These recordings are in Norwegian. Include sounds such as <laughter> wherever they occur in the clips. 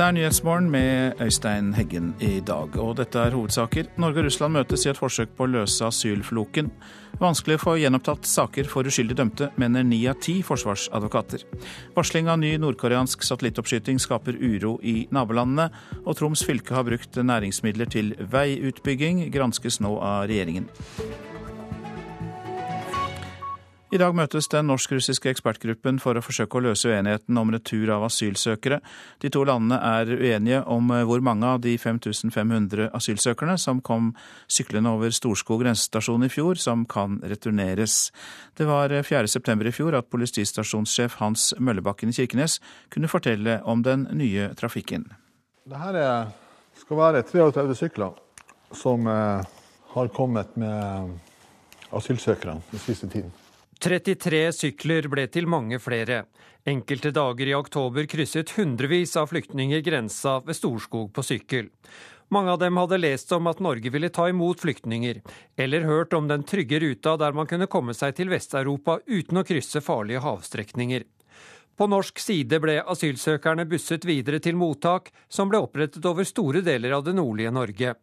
Dette er Nyhetsmorgen med Øystein Heggen i dag, og dette er hovedsaker. Norge og Russland møtes i et forsøk på å løse asylfloken. Vanskelig å få gjenopptatt saker for uskyldig dømte, mener ni av ti forsvarsadvokater. Varsling av ny nordkoreansk satellittoppskyting skaper uro i nabolandene, og Troms fylke har brukt næringsmidler til veiutbygging, granskes nå av regjeringen. I dag møtes den norsk-russiske ekspertgruppen for å forsøke å løse uenigheten om retur av asylsøkere. De to landene er uenige om hvor mange av de 5500 asylsøkerne som kom syklende over Storskog grensestasjon i fjor, som kan returneres. Det var 4.9 i fjor at politistasjonssjef Hans Møllebakken i Kirkenes kunne fortelle om den nye trafikken. Dette skal være 33 sykler som eh, har kommet med asylsøkerne den siste tiden. 33 sykler ble til mange flere. Enkelte dager i oktober krysset hundrevis av flyktninger grensa ved Storskog på sykkel. Mange av dem hadde lest om at Norge ville ta imot flyktninger, eller hørt om den trygge ruta der man kunne komme seg til Vest-Europa uten å krysse farlige havstrekninger. På norsk side ble asylsøkerne busset videre til mottak som ble opprettet over store deler av det nordlige Norge.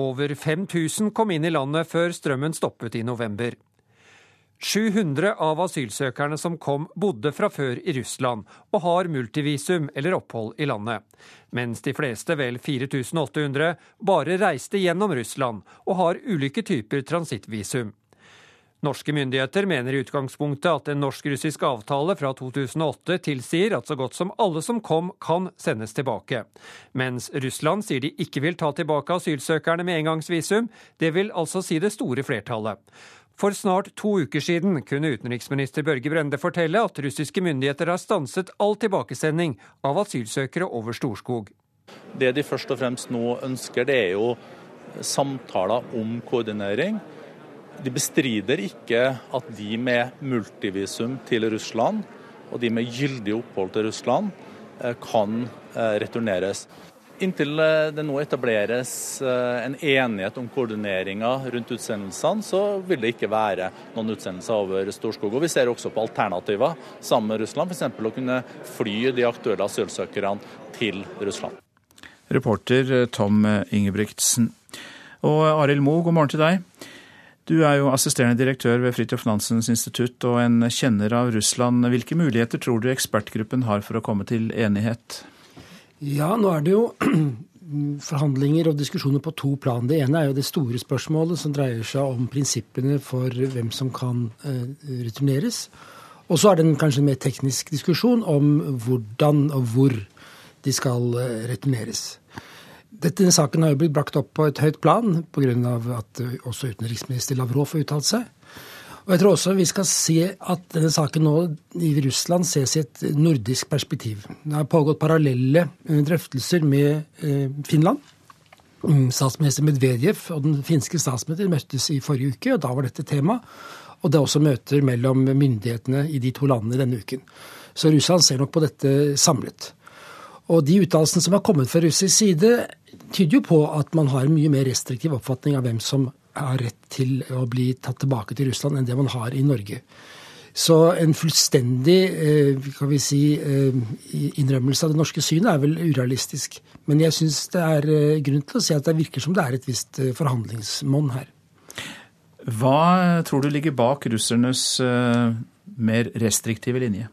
Over 5000 kom inn i landet før strømmen stoppet i november. 700 av asylsøkerne som kom, bodde fra før i Russland og har multivisum eller opphold i landet, mens de fleste, vel 4800, bare reiste gjennom Russland og har ulike typer transittvisum. Norske myndigheter mener i utgangspunktet at en norsk-russisk avtale fra 2008 tilsier at så godt som alle som kom, kan sendes tilbake. Mens Russland sier de ikke vil ta tilbake asylsøkerne med engangsvisum, det vil altså si det store flertallet. For snart to uker siden kunne utenriksminister Børge Brende fortelle at russiske myndigheter har stanset all tilbakesending av asylsøkere over Storskog. Det de først og fremst nå ønsker, det er jo samtaler om koordinering. De bestrider ikke at de med multivisum til Russland og de med gyldig opphold til Russland eh, kan eh, returneres. Inntil eh, det nå etableres eh, en enighet om koordineringa rundt utsendelsene, så vil det ikke være noen utsendelser over Storskog. Og Vi ser også på alternativer sammen med Russland, f.eks. å kunne fly de aktuelle asylsøkerne til Russland. Reporter eh, Tom Ingebrigtsen. Og Arild Moe, god morgen til deg. Du er jo assisterende direktør ved Fridtjof Nansens institutt og en kjenner av Russland. Hvilke muligheter tror du ekspertgruppen har for å komme til enighet? Ja, nå er det jo <clears throat> forhandlinger og diskusjoner på to plan. Det ene er jo det store spørsmålet som dreier seg om prinsippene for hvem som kan eh, returneres. Og så er det en kanskje mer teknisk diskusjon om hvordan og hvor de skal eh, returneres. Denne saken har jo blitt brakt opp på et høyt plan pga. at eh, også utenriksminister Lavrov har uttalt seg. Og jeg tror også vi skal se at denne saken nå i Russland ses i et nordisk perspektiv. Det har pågått parallelle eh, drøftelser med eh, Finland. Mm, statsminister Medvedev og den finske statsministeren møttes i forrige uke, og da var dette tema. Og det er også møter mellom myndighetene i de to landene denne uken. Så Russland ser nok på dette samlet. Og de uttalelsene som har kommet fra russisk side, tyder jo på at man har en mye mer restriktiv oppfatning av hvem som har rett til å bli tatt tilbake til Russland enn det man har i Norge. Så en fullstendig eh, kan vi si, eh, innrømmelse av det norske synet er vel urealistisk. Men jeg syns det er eh, grunn til å si at det virker som det er et visst forhandlingsmonn her. Hva tror du ligger bak russernes mer restriktive linje?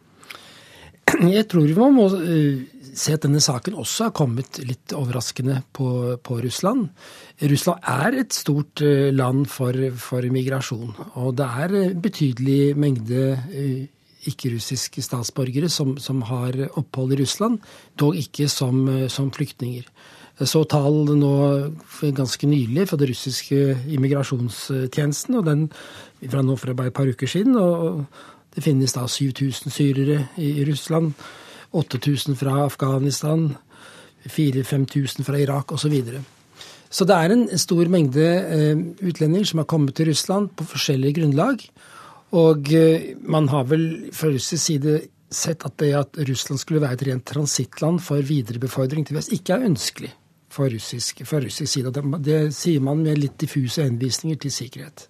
Jeg tror man må se at denne saken også har kommet litt overraskende på, på Russland. Russland er et stort eh, land for, for migrasjon. Og det er betydelig mengde eh, ikke-russiske statsborgere som, som, har opphold i Russland, dog ikke som, eh, som flyktninger. Jeg så tall nå ganske nylig fra det russiske immigrasjonstjenesten, og den fra nå for bare et par uker siden. og Det finnes da 7000 syrere i Russland. 8000 fra Afghanistan, 4000-5000 fra Irak osv. Så, videre. så det er en stor mengde eh, utlendinger som har kommet til Russland på forskjellige grunnlag. Og eh, man har vel fra russisk side sett at det at Russland skulle være et rent transittland for viderebefordring til vest, ikke er ønskelig fra russisk, russisk side. Det, det sier man med litt diffuse henvisninger til sikkerhet.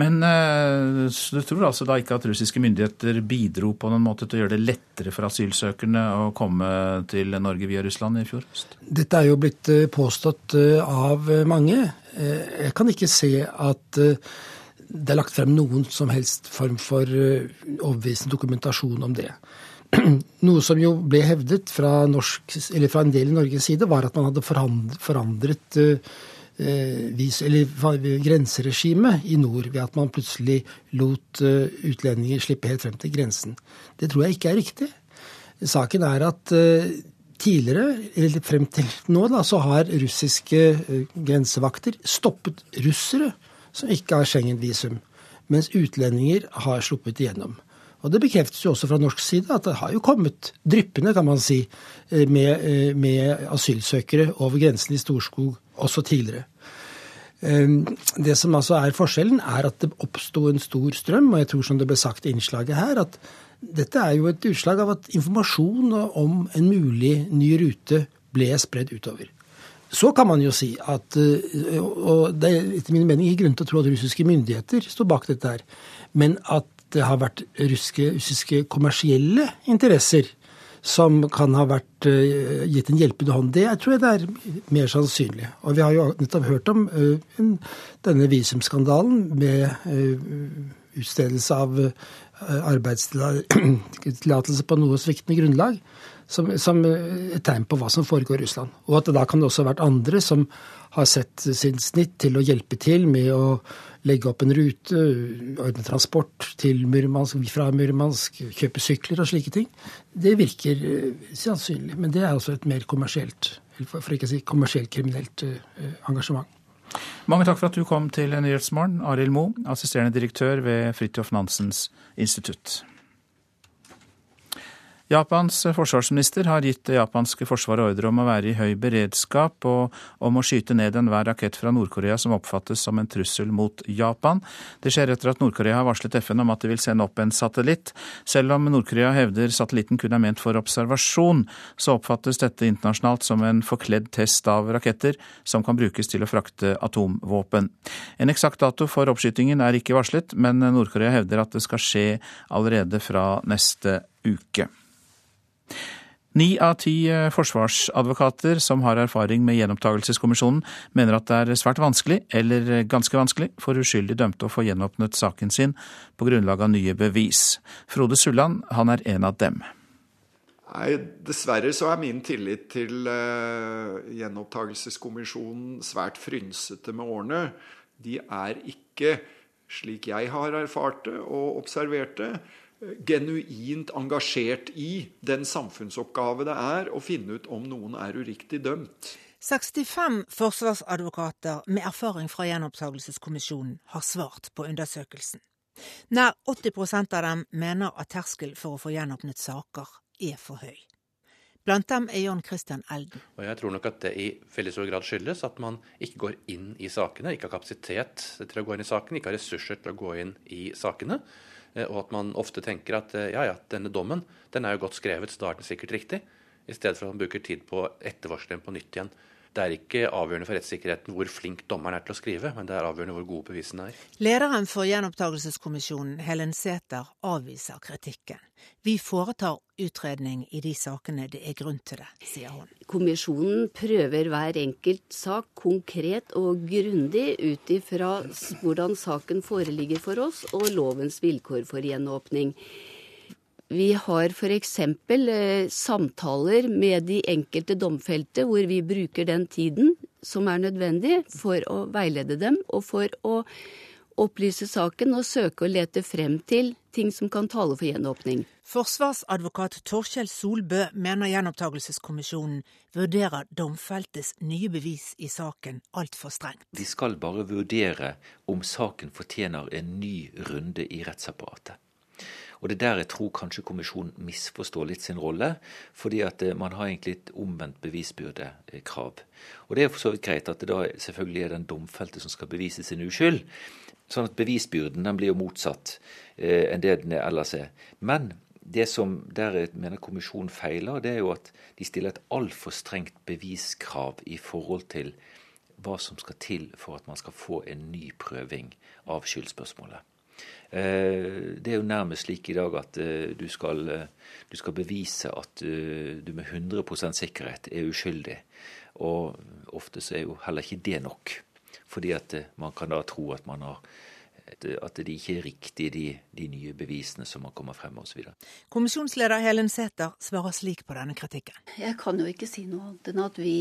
Men uh, du tror altså da ikke at russiske myndigheter bidro på noen måte til å gjøre det lettere for asylsøkerne å komme til Norge via Russland i fjor høst? Dette er jo blitt uh, påstått uh, av mange. Jeg kan ikke se at det er lagt frem noen som helst form for overbevisende dokumentasjon om det. <clears throat> Noe som jo ble hevdet fra, norsk, fra en del i Norges side, var at man hadde forandret Eh, vis, eller grenseregimet i nord ved at man plutselig lot eh, utlendinger slippe helt frem til grensen. Det tror jeg ikke er riktig. Saken er at eh, tidligere, eller frem til nå, da, så har russiske grensevakter stoppet russere som ikke har Schengen-visum, mens utlendinger har sluppet igjennom. Og Det bekreftes jo også fra norsk side at det har jo kommet dryppende kan man si, med, med asylsøkere over grensen i Storskog også tidligere. Ehm, det som altså er forskjellen, er at det oppsto en stor strøm, og jeg tror som det ble sagt i innslaget her, at dette er jo et utslag av at informasjon om en mulig ny rute ble spredd utover. Så kan man jo si at eh, Og det er etter min mening ikke grunn til å tro at russiske myndigheter står bak dette her, men at det har vært russiske, russiske kommersielle interesser som kan ha vært uh, gitt en hjelpende hånd. Det tror jeg det er mer sannsynlig. Og vi har jo nettopp hørt om uh, denne visumskandalen med uh, utstedelse av arbeidstillatelse på noe sviktende grunnlag. Som, som, et tegn på hva som foregår i Russland. Og at det da kan det også ha vært andre som har sett sin snitt til å hjelpe til med å legge opp en rute, ordne transport til Murmansk, fra Murmansk, kjøpe sykler og slike ting. Det virker uh, sannsynlig. Men det er altså et mer kommersielt, for ikke å si kommersielt kriminelt uh, engasjement. Mange takk for at du kom til Nyhetsmorgen, Arild Moe, assisterende direktør ved Fridtjof Nansens institutt. Japans forsvarsminister har gitt det japanske forsvaret ordre om å være i høy beredskap og om å skyte ned enhver rakett fra Nord-Korea som oppfattes som en trussel mot Japan. Det skjer etter at Nord-Korea har varslet FN om at de vil sende opp en satellitt. Selv om Nord-Korea hevder satellitten kun er ment for observasjon, så oppfattes dette internasjonalt som en forkledd test av raketter som kan brukes til å frakte atomvåpen. En eksakt dato for oppskytingen er ikke varslet, men Nord-Korea hevder at det skal skje allerede fra neste uke. Ni av ti eh, forsvarsadvokater som har erfaring med gjenopptakelseskommisjonen, mener at det er svært vanskelig, eller ganske vanskelig, for uskyldig dømte å få gjenåpnet saken sin på grunnlag av nye bevis. Frode Sulland, han er en av dem. Nei, Dessverre så er min tillit til uh, gjenopptakelseskommisjonen svært frynsete med årene. De er ikke, slik jeg har erfart det og observert det, genuint engasjert i den samfunnsoppgave det er å finne ut om noen er uriktig dømt. 65 forsvarsadvokater med erfaring fra gjenopptakelseskommisjonen har svart på undersøkelsen. Nær 80% av dem mener at terskelen for å få gjenåpnet saker er for høy. Blant dem er John Christian Elden. Og Jeg tror nok at det i veldig stor grad skyldes at man ikke går inn i sakene, ikke har kapasitet til å gå inn i sakene, ikke har ressurser til å gå inn i sakene. Eh, og at man ofte tenker at eh, ja, ja, denne dommen den er jo godt skrevet, så da er den sikkert riktig. I stedet for at man bruker tid på å ettervarsle den på nytt igjen. Det er ikke avgjørende for rettssikkerheten hvor flink dommeren er til å skrive, men det er avgjørende hvor gode bevisene er. Lederen for gjenopptakelseskommisjonen, Helen Sæther, avviser kritikken. Vi foretar utredning i de sakene det er grunn til det, sier hun. Kommisjonen prøver hver enkelt sak konkret og grundig ut ifra hvordan saken foreligger for oss og lovens vilkår for gjenåpning. Vi har f.eks. Eh, samtaler med de enkelte domfelte hvor vi bruker den tiden som er nødvendig for å veilede dem og for å opplyse saken og søke å lete frem til ting som kan tale for gjenåpning. Forsvarsadvokat Torkjell Solbø mener gjenopptakelseskommisjonen vurderer domfeltes nye bevis i saken altfor strengt. De skal bare vurdere om saken fortjener en ny runde i rettsapparatet. Og det er der jeg tror kanskje kommisjonen misforstår litt sin rolle, fordi at eh, man har egentlig et omvendt bevisbyrdekrav. Og det er for så vidt greit at det da selvfølgelig er den domfelte som skal bevise sin uskyld. Sånn at bevisbyrden den blir jo motsatt eh, enn det den ellers er. Men det som der jeg mener kommisjonen feiler, det er jo at de stiller et altfor strengt beviskrav i forhold til hva som skal til for at man skal få en ny prøving av skyldspørsmålet. Eh, det er jo nærmest slik i dag at eh, du skal, du skal bevise at du med 100% sikkerhet er uskyldig. Og ofte så er jo heller ikke det nok. Fordi at man kan da tro at man har at det ikke er riktig, de, de nye bevisene som har kommet frem osv. Kommisjonsleder Helen Sæther svarer slik på denne kritikken. Jeg kan jo ikke si noe annet enn at vi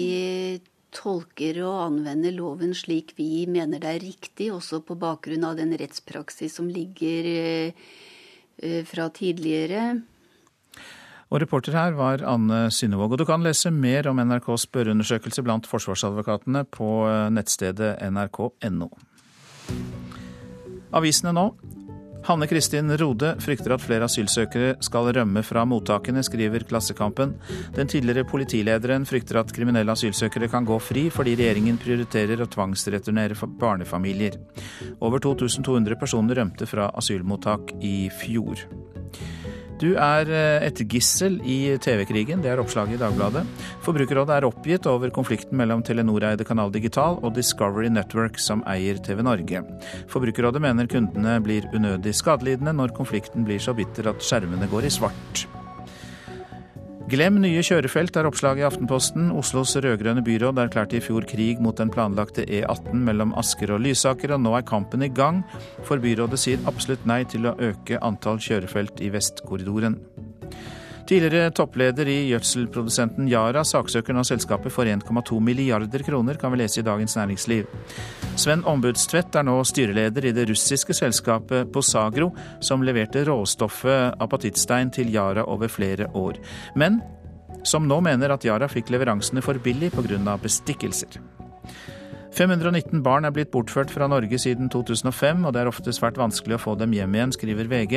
tolker og anvender loven slik vi mener det er riktig, også på bakgrunn av den rettspraksis som ligger eh, eh, fra tidligere. Og Reporter her var Anne Synnevåg. Og du kan lese mer om NRKs spørreundersøkelse blant forsvarsadvokatene på eh, nettstedet nrk.no. Avisene nå. Hanne Kristin Rode frykter at flere asylsøkere skal rømme fra mottakene, skriver Klassekampen. Den tidligere politilederen frykter at kriminelle asylsøkere kan gå fri fordi regjeringen prioriterer å tvangsreturnere barnefamilier. Over 2200 personer rømte fra asylmottak i fjor. Du er eh, et gissel i TV-krigen, det er oppslaget i Dagbladet. Forbrukerrådet er oppgitt over konflikten mellom Telenor-eide Kanal Digital og Discovery Network, som eier TV Norge. Forbrukerrådet mener kundene blir unødig skadelidende når konflikten blir så bitter at skjermene går i svart. Glem nye kjørefelt, er oppslaget i Aftenposten. Oslos rød-grønne byråd erklærte i fjor krig mot den planlagte E18 mellom Asker og Lysaker, og nå er kampen i gang, for byrådet sier absolutt nei til å øke antall kjørefelt i Vestkorridoren. Tidligere toppleder i gjødselprodusenten Yara saksøker nå selskapet for 1,2 milliarder kroner, kan vi lese i Dagens Næringsliv. Sven Ombudstvedt er nå styreleder i det russiske selskapet Posagro, som leverte råstoffet apatittstein til Yara over flere år, men som nå mener at Yara fikk leveransene for billig pga. bestikkelser. 519 barn er blitt bortført fra Norge siden 2005, og det er ofte svært vanskelig å få dem hjem igjen, skriver VG.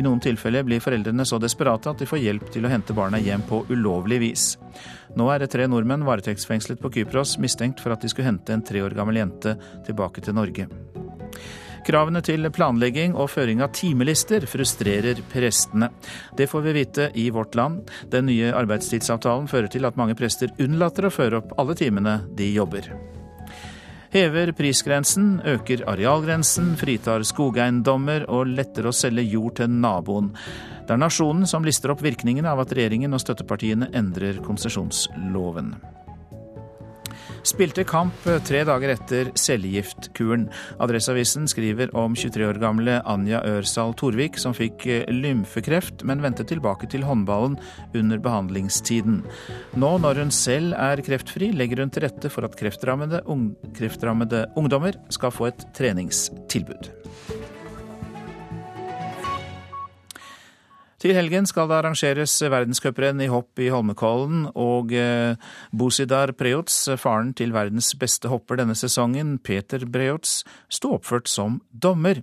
I noen tilfeller blir foreldrene så desperate at de får hjelp til å hente barna hjem på ulovlig vis. Nå er det tre nordmenn varetektsfengslet på Kypros, mistenkt for at de skulle hente en tre år gammel jente tilbake til Norge. Kravene til planlegging og føring av timelister frustrerer prestene. Det får vi vite i Vårt Land. Den nye arbeidstidsavtalen fører til at mange prester unnlater å føre opp alle timene de jobber hever prisgrensen, øker arealgrensen, fritar skogeiendommer og letter å selge jord til naboen. Det er Nasjonen som lister opp virkningene av at regjeringen og støttepartiene endrer konsesjonsloven spilte kamp tre dager etter cellegiftkuren. Adresseavisen skriver om 23 år gamle Anja Ørsal Torvik, som fikk lymfekreft, men vendte tilbake til håndballen under behandlingstiden. Nå når hun selv er kreftfri, legger hun til rette for at kreftrammede, ung, kreftrammede ungdommer skal få et treningstilbud. Til helgen skal det arrangeres verdenscuprenn i hopp i Holmenkollen, og eh, Bosidar Preots, faren til verdens beste hopper denne sesongen, Peter Breots, sto oppført som dommer.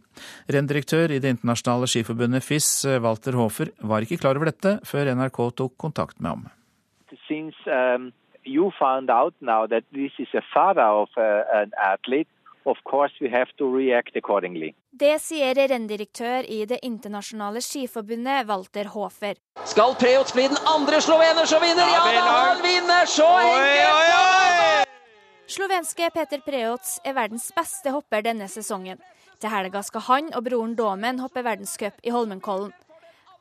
Renndirektør i det internasjonale skiforbundet FIS, Walter Hofer, var ikke klar over dette før NRK tok kontakt med ham. Since, um, you found out now that this is a father of uh, Of course we have to react accordingly. Det sier renndirektør i Det internasjonale skiforbundet, Walter Hofer. Skal Preots bli den andre slovener som vinner? Ja da, han vinner! Så enkelt! Slovenske Peter Preots er verdens beste hopper denne sesongen. Til helga skal han og broren Domen hoppe verdenscup i Holmenkollen.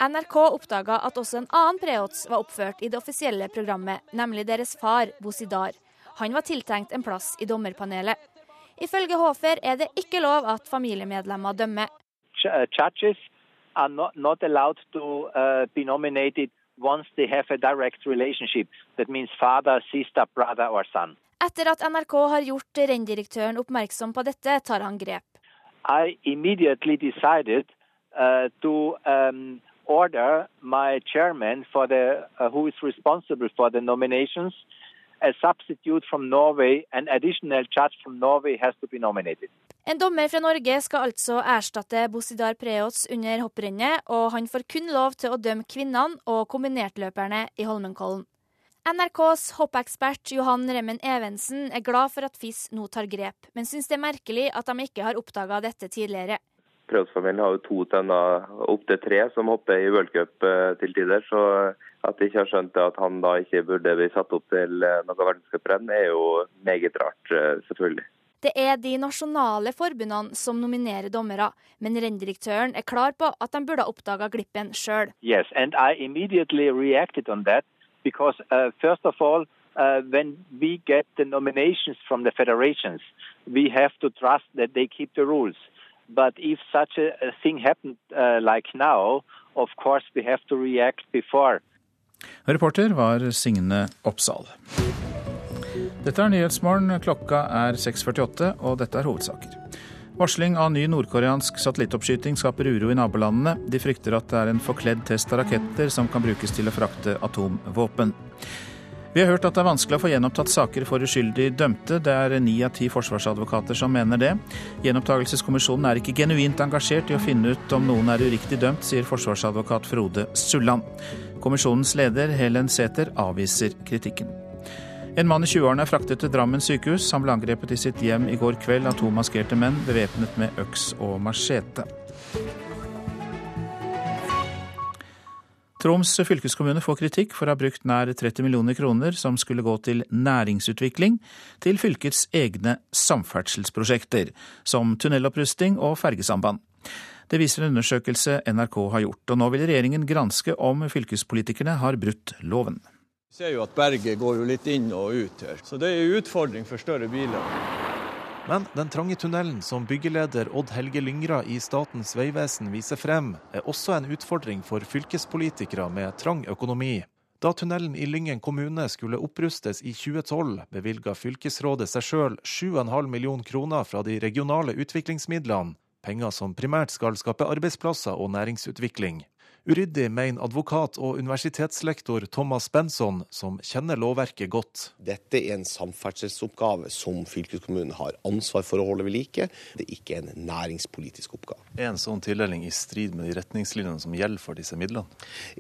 NRK oppdaga at også en annen Preots var oppført i det offisielle programmet, nemlig deres far, Bosidar. Han var tiltenkt en plass i dommerpanelet. Ifølge Håfer er det ikke lov at familiemedlemmer dømmer. Uh, are not, not allowed to uh, be nominated once they have a direct relationship. That means father, sister, brother or son. Etter at NRK har gjort renndirektøren oppmerksom på dette, tar han grep. I immediately decided uh, to um, order my chairman for the, uh, who is responsible for the nominations a substitute from Norway, an additional judge from Norway has to be nominated. En dommer fra Norge skal altså erstatte Bosidar Preots under hopprennet, og han får kun lov til å dømme kvinnene og kombinertløperne i Holmenkollen. NRKs hoppekspert Johan Remmen Evensen er glad for at FIS nå tar grep, men syns det er merkelig at de ikke har oppdaga dette tidligere. Preus-familien har jo to tenner, opptil tre, som hopper i v-cup til tider. Så at de ikke har skjønt at han da ikke burde bli satt opp til eh, noe verdenscuprenn, er jo meget rart, selvfølgelig. Det er de nasjonale forbundene som nominerer dommere, men renndirektøren er klar på at de burde ha oppdaga glippen sjøl. Yes, and I immediately reacted on that because uh, first of all, uh, when we get the nominations from the federations, we have to trust that they keep the rules. But if such a, a thing happened uh, like now, of course we have to react before. Reporter var Signe Oppsal. Dette er Nyhetsmorgen. Klokka er 6.48, og dette er hovedsaker. Varsling av ny nordkoreansk satellittoppskyting skaper uro i nabolandene. De frykter at det er en forkledd test av raketter som kan brukes til å frakte atomvåpen. Vi har hørt at det er vanskelig å få gjenopptatt saker for uskyldig dømte. Det er ni av ti forsvarsadvokater som mener det. Gjenopptakelseskommisjonen er ikke genuint engasjert i å finne ut om noen er uriktig dømt, sier forsvarsadvokat Frode Sulland. Kommisjonens leder Helen Sæther avviser kritikken. En mann i 20-årene er fraktet til Drammen sykehus. Han ble angrepet i sitt hjem i går kveld av to maskerte menn bevæpnet med øks og machete. Troms fylkeskommune får kritikk for å ha brukt nær 30 millioner kroner som skulle gå til næringsutvikling, til fylkets egne samferdselsprosjekter, som tunnelopprusting og fergesamband. Det viser en undersøkelse NRK har gjort, og nå vil regjeringen granske om fylkespolitikerne har brutt loven. Vi ser jo at berget går jo litt inn og ut her, så det er en utfordring for større biler. Men den trange tunnelen som byggeleder Odd Helge Lyngra i Statens vegvesen viser frem, er også en utfordring for fylkespolitikere med trang økonomi. Da tunnelen i Lyngen kommune skulle opprustes i 2012, bevilga fylkesrådet seg sjøl 7,5 millioner kroner fra de regionale utviklingsmidlene, penger som primært skal skape arbeidsplasser og næringsutvikling. Uryddig, mener advokat og universitetslektor Thomas Benson, som kjenner lovverket godt. Dette er en samferdselsoppgave som fylkeskommunen har ansvar for å holde ved like. Det er ikke en næringspolitisk oppgave. Er en sånn tildeling i strid med de retningslinjene som gjelder for disse midlene?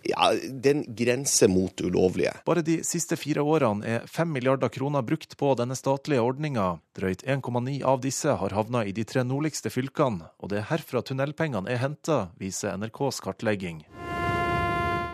Ja, Den grenser mot ulovlige. Bare de siste fire årene er fem milliarder kroner brukt på denne statlige ordninga. Drøyt 1,9 av disse har havna i de tre nordligste fylkene, og det er herfra tunnelpengene er henta, viser NRKs kartlegging.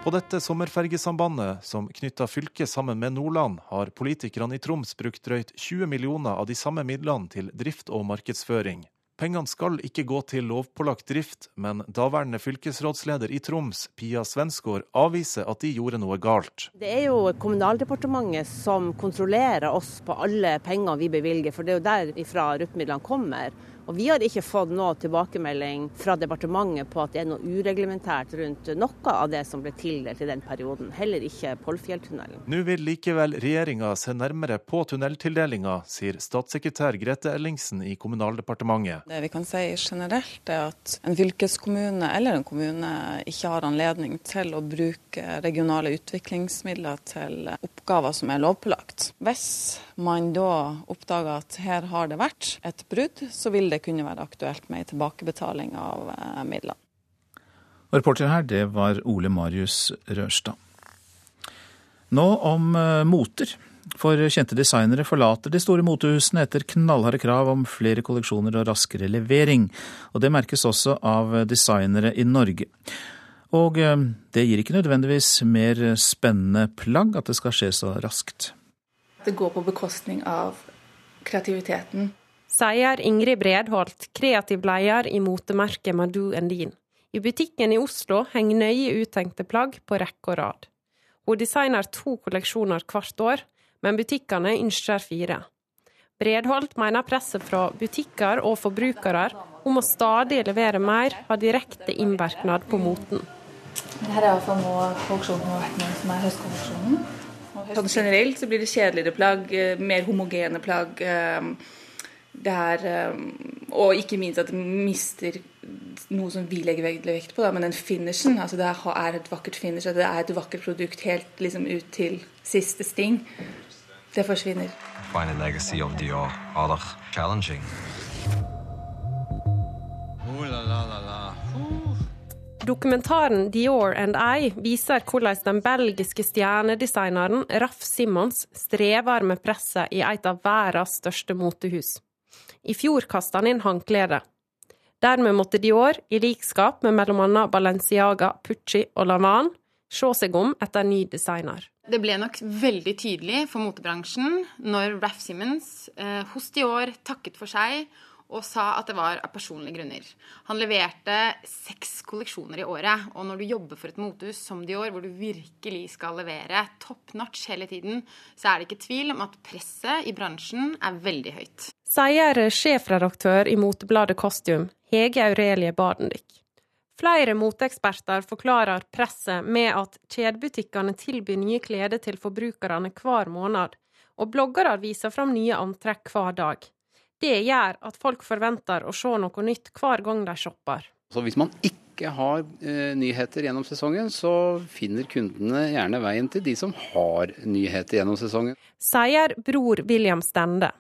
På dette sommerfergesambandet, som knytter fylket sammen med Nordland, har politikerne i Troms brukt drøyt 20 millioner av de samme midlene til drift og markedsføring. Pengene skal ikke gå til lovpålagt drift, men daværende fylkesrådsleder i Troms, Pia Svensgaard, avviser at de gjorde noe galt. Det er jo Kommunaldepartementet som kontrollerer oss på alle penger vi bevilger, for det er jo derifra RUP-midlene kommer. Og Vi har ikke fått noe tilbakemelding fra departementet på at det er noe ureglementært rundt noe av det som ble tildelt i den perioden, heller ikke Polfjelltunnelen. Nå vil likevel regjeringa se nærmere på tunneltildelinga, sier statssekretær Grete Ellingsen i Kommunaldepartementet. Det vi kan si generelt er at en fylkeskommune eller en kommune ikke har anledning til å bruke regionale utviklingsmidler til oppgaver som er lovpålagt. Hvis man da oppdager at her har det vært et brudd, så vil det det kunne være aktuelt med tilbakebetaling av eh, midlene. Reporter her, det var Ole Marius Rørstad. Nå om eh, moter. For kjente designere forlater de store motehusene etter knallharde krav om flere kolleksjoner og raskere levering. Og det merkes også av designere i Norge. Og eh, det gir ikke nødvendigvis mer spennende plagg at det skal skje så raskt. Det går på bekostning av kreativiteten sier Ingrid Bredholt, kreativ leder i motemerket Madou Endin. I butikken i Oslo henger nøye uttenkte plagg på rekke og rad. Hun designer to kolleksjoner hvert år, men butikkene ønsker fire. Bredholt mener presset fra butikker og forbrukere om å stadig levere mer, har direkte innvirkning på moten. Dette er iallfall nå kolleksjonen har vært med, som er høstkolleksjonen. Sånn generelt så blir det kjedeligere plagg, eh, mer homogene plagg. Eh, det er um, Og ikke minst at det mister noe som vi legger vekt på, da, men den finishen. altså Det er et vakkert finish, det er et vakkert produkt helt liksom ut til siste sting. Det forsvinner. Dokumentaren Dior and I viser hvordan den belgiske stjernedesigneren Raff Simons strever med presset i et av verdens største motehus. I fjor kasta han inn håndkleet. Dermed måtte Dior, i likskap med bl.a. Balenciaga, Pucci og Lavan, se seg om etter ny designer. Det ble nok veldig tydelig for motebransjen når Raff Simmons eh, hos Dior takket for seg og sa at det var av personlige grunner. Han leverte seks kolleksjoner i året. Og når du jobber for et motehus som Dior, hvor du virkelig skal levere top notch hele tiden, så er det ikke tvil om at presset i bransjen er veldig høyt. Sier sjefredaktør i motebladet Costume, Hege Aurelie Badendik. Flere moteeksperter forklarer presset med at kjedebutikkene tilbyr nye klær til forbrukerne hver måned, og bloggere viser fram nye antrekk hver dag. Det gjør at folk forventer å se noe nytt hver gang de shopper. Så hvis man ikke har eh, nyheter gjennom sesongen, så finner kundene gjerne veien til de som har nyheter gjennom sesongen. Sier bror William Stende.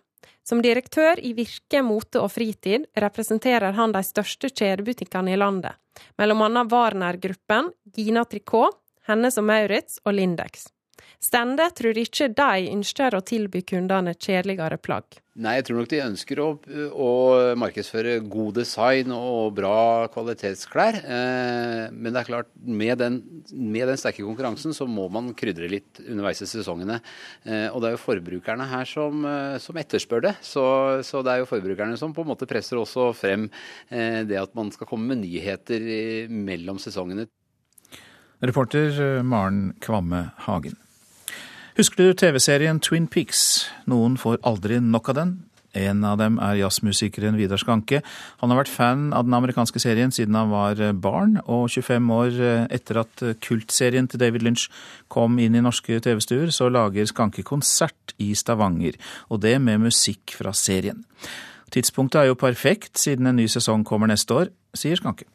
Som direktør i Virke mote og fritid representerer han de største kjedebutikkene i landet, mellom annet Warner-gruppen, Gina Tricot, Hennes og Maurits og Lindex. Stende tror ikke de ønsker å tilby kundene kjedeligere plagg. Nei, jeg tror nok de ønsker å, å markedsføre god design og bra kvalitetsklær. Eh, men det er klart, med den, med den, sterke konkurransen så må man krydre litt underveis i sesongene. Eh, og det er jo forbrukerne her som, eh, som etterspør det. Så, så, det er jo forbrukerne som på en måte presser også frem eh, det at man skal komme med nyheter mellom sesongene. Reporter Maren Kvamme Hagen. Husker du TV-serien Twin Peaks? Noen får aldri nok av den. En av dem er jazzmusikeren Vidar Skanke. Han har vært fan av den amerikanske serien siden han var barn, og 25 år etter at kultserien til David Lynch kom inn i norske TV-stuer, så lager Skanke konsert i Stavanger, og det med musikk fra serien. Tidspunktet er jo perfekt, siden en ny sesong kommer neste år, sier Skanke.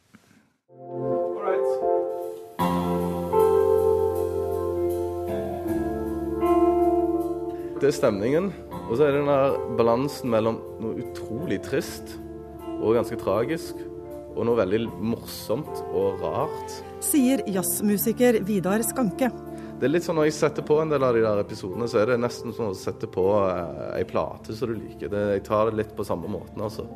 Det er stemningen. Og så er det den der balansen mellom noe utrolig trist og ganske tragisk, og noe veldig morsomt og rart. Sier jazzmusiker Vidar Skanke. Det er litt sånn Når jeg setter på en del av de der episodene, så er det nesten som å sette på eh, ei plate som du liker. Det, jeg tar det litt på samme måten, altså.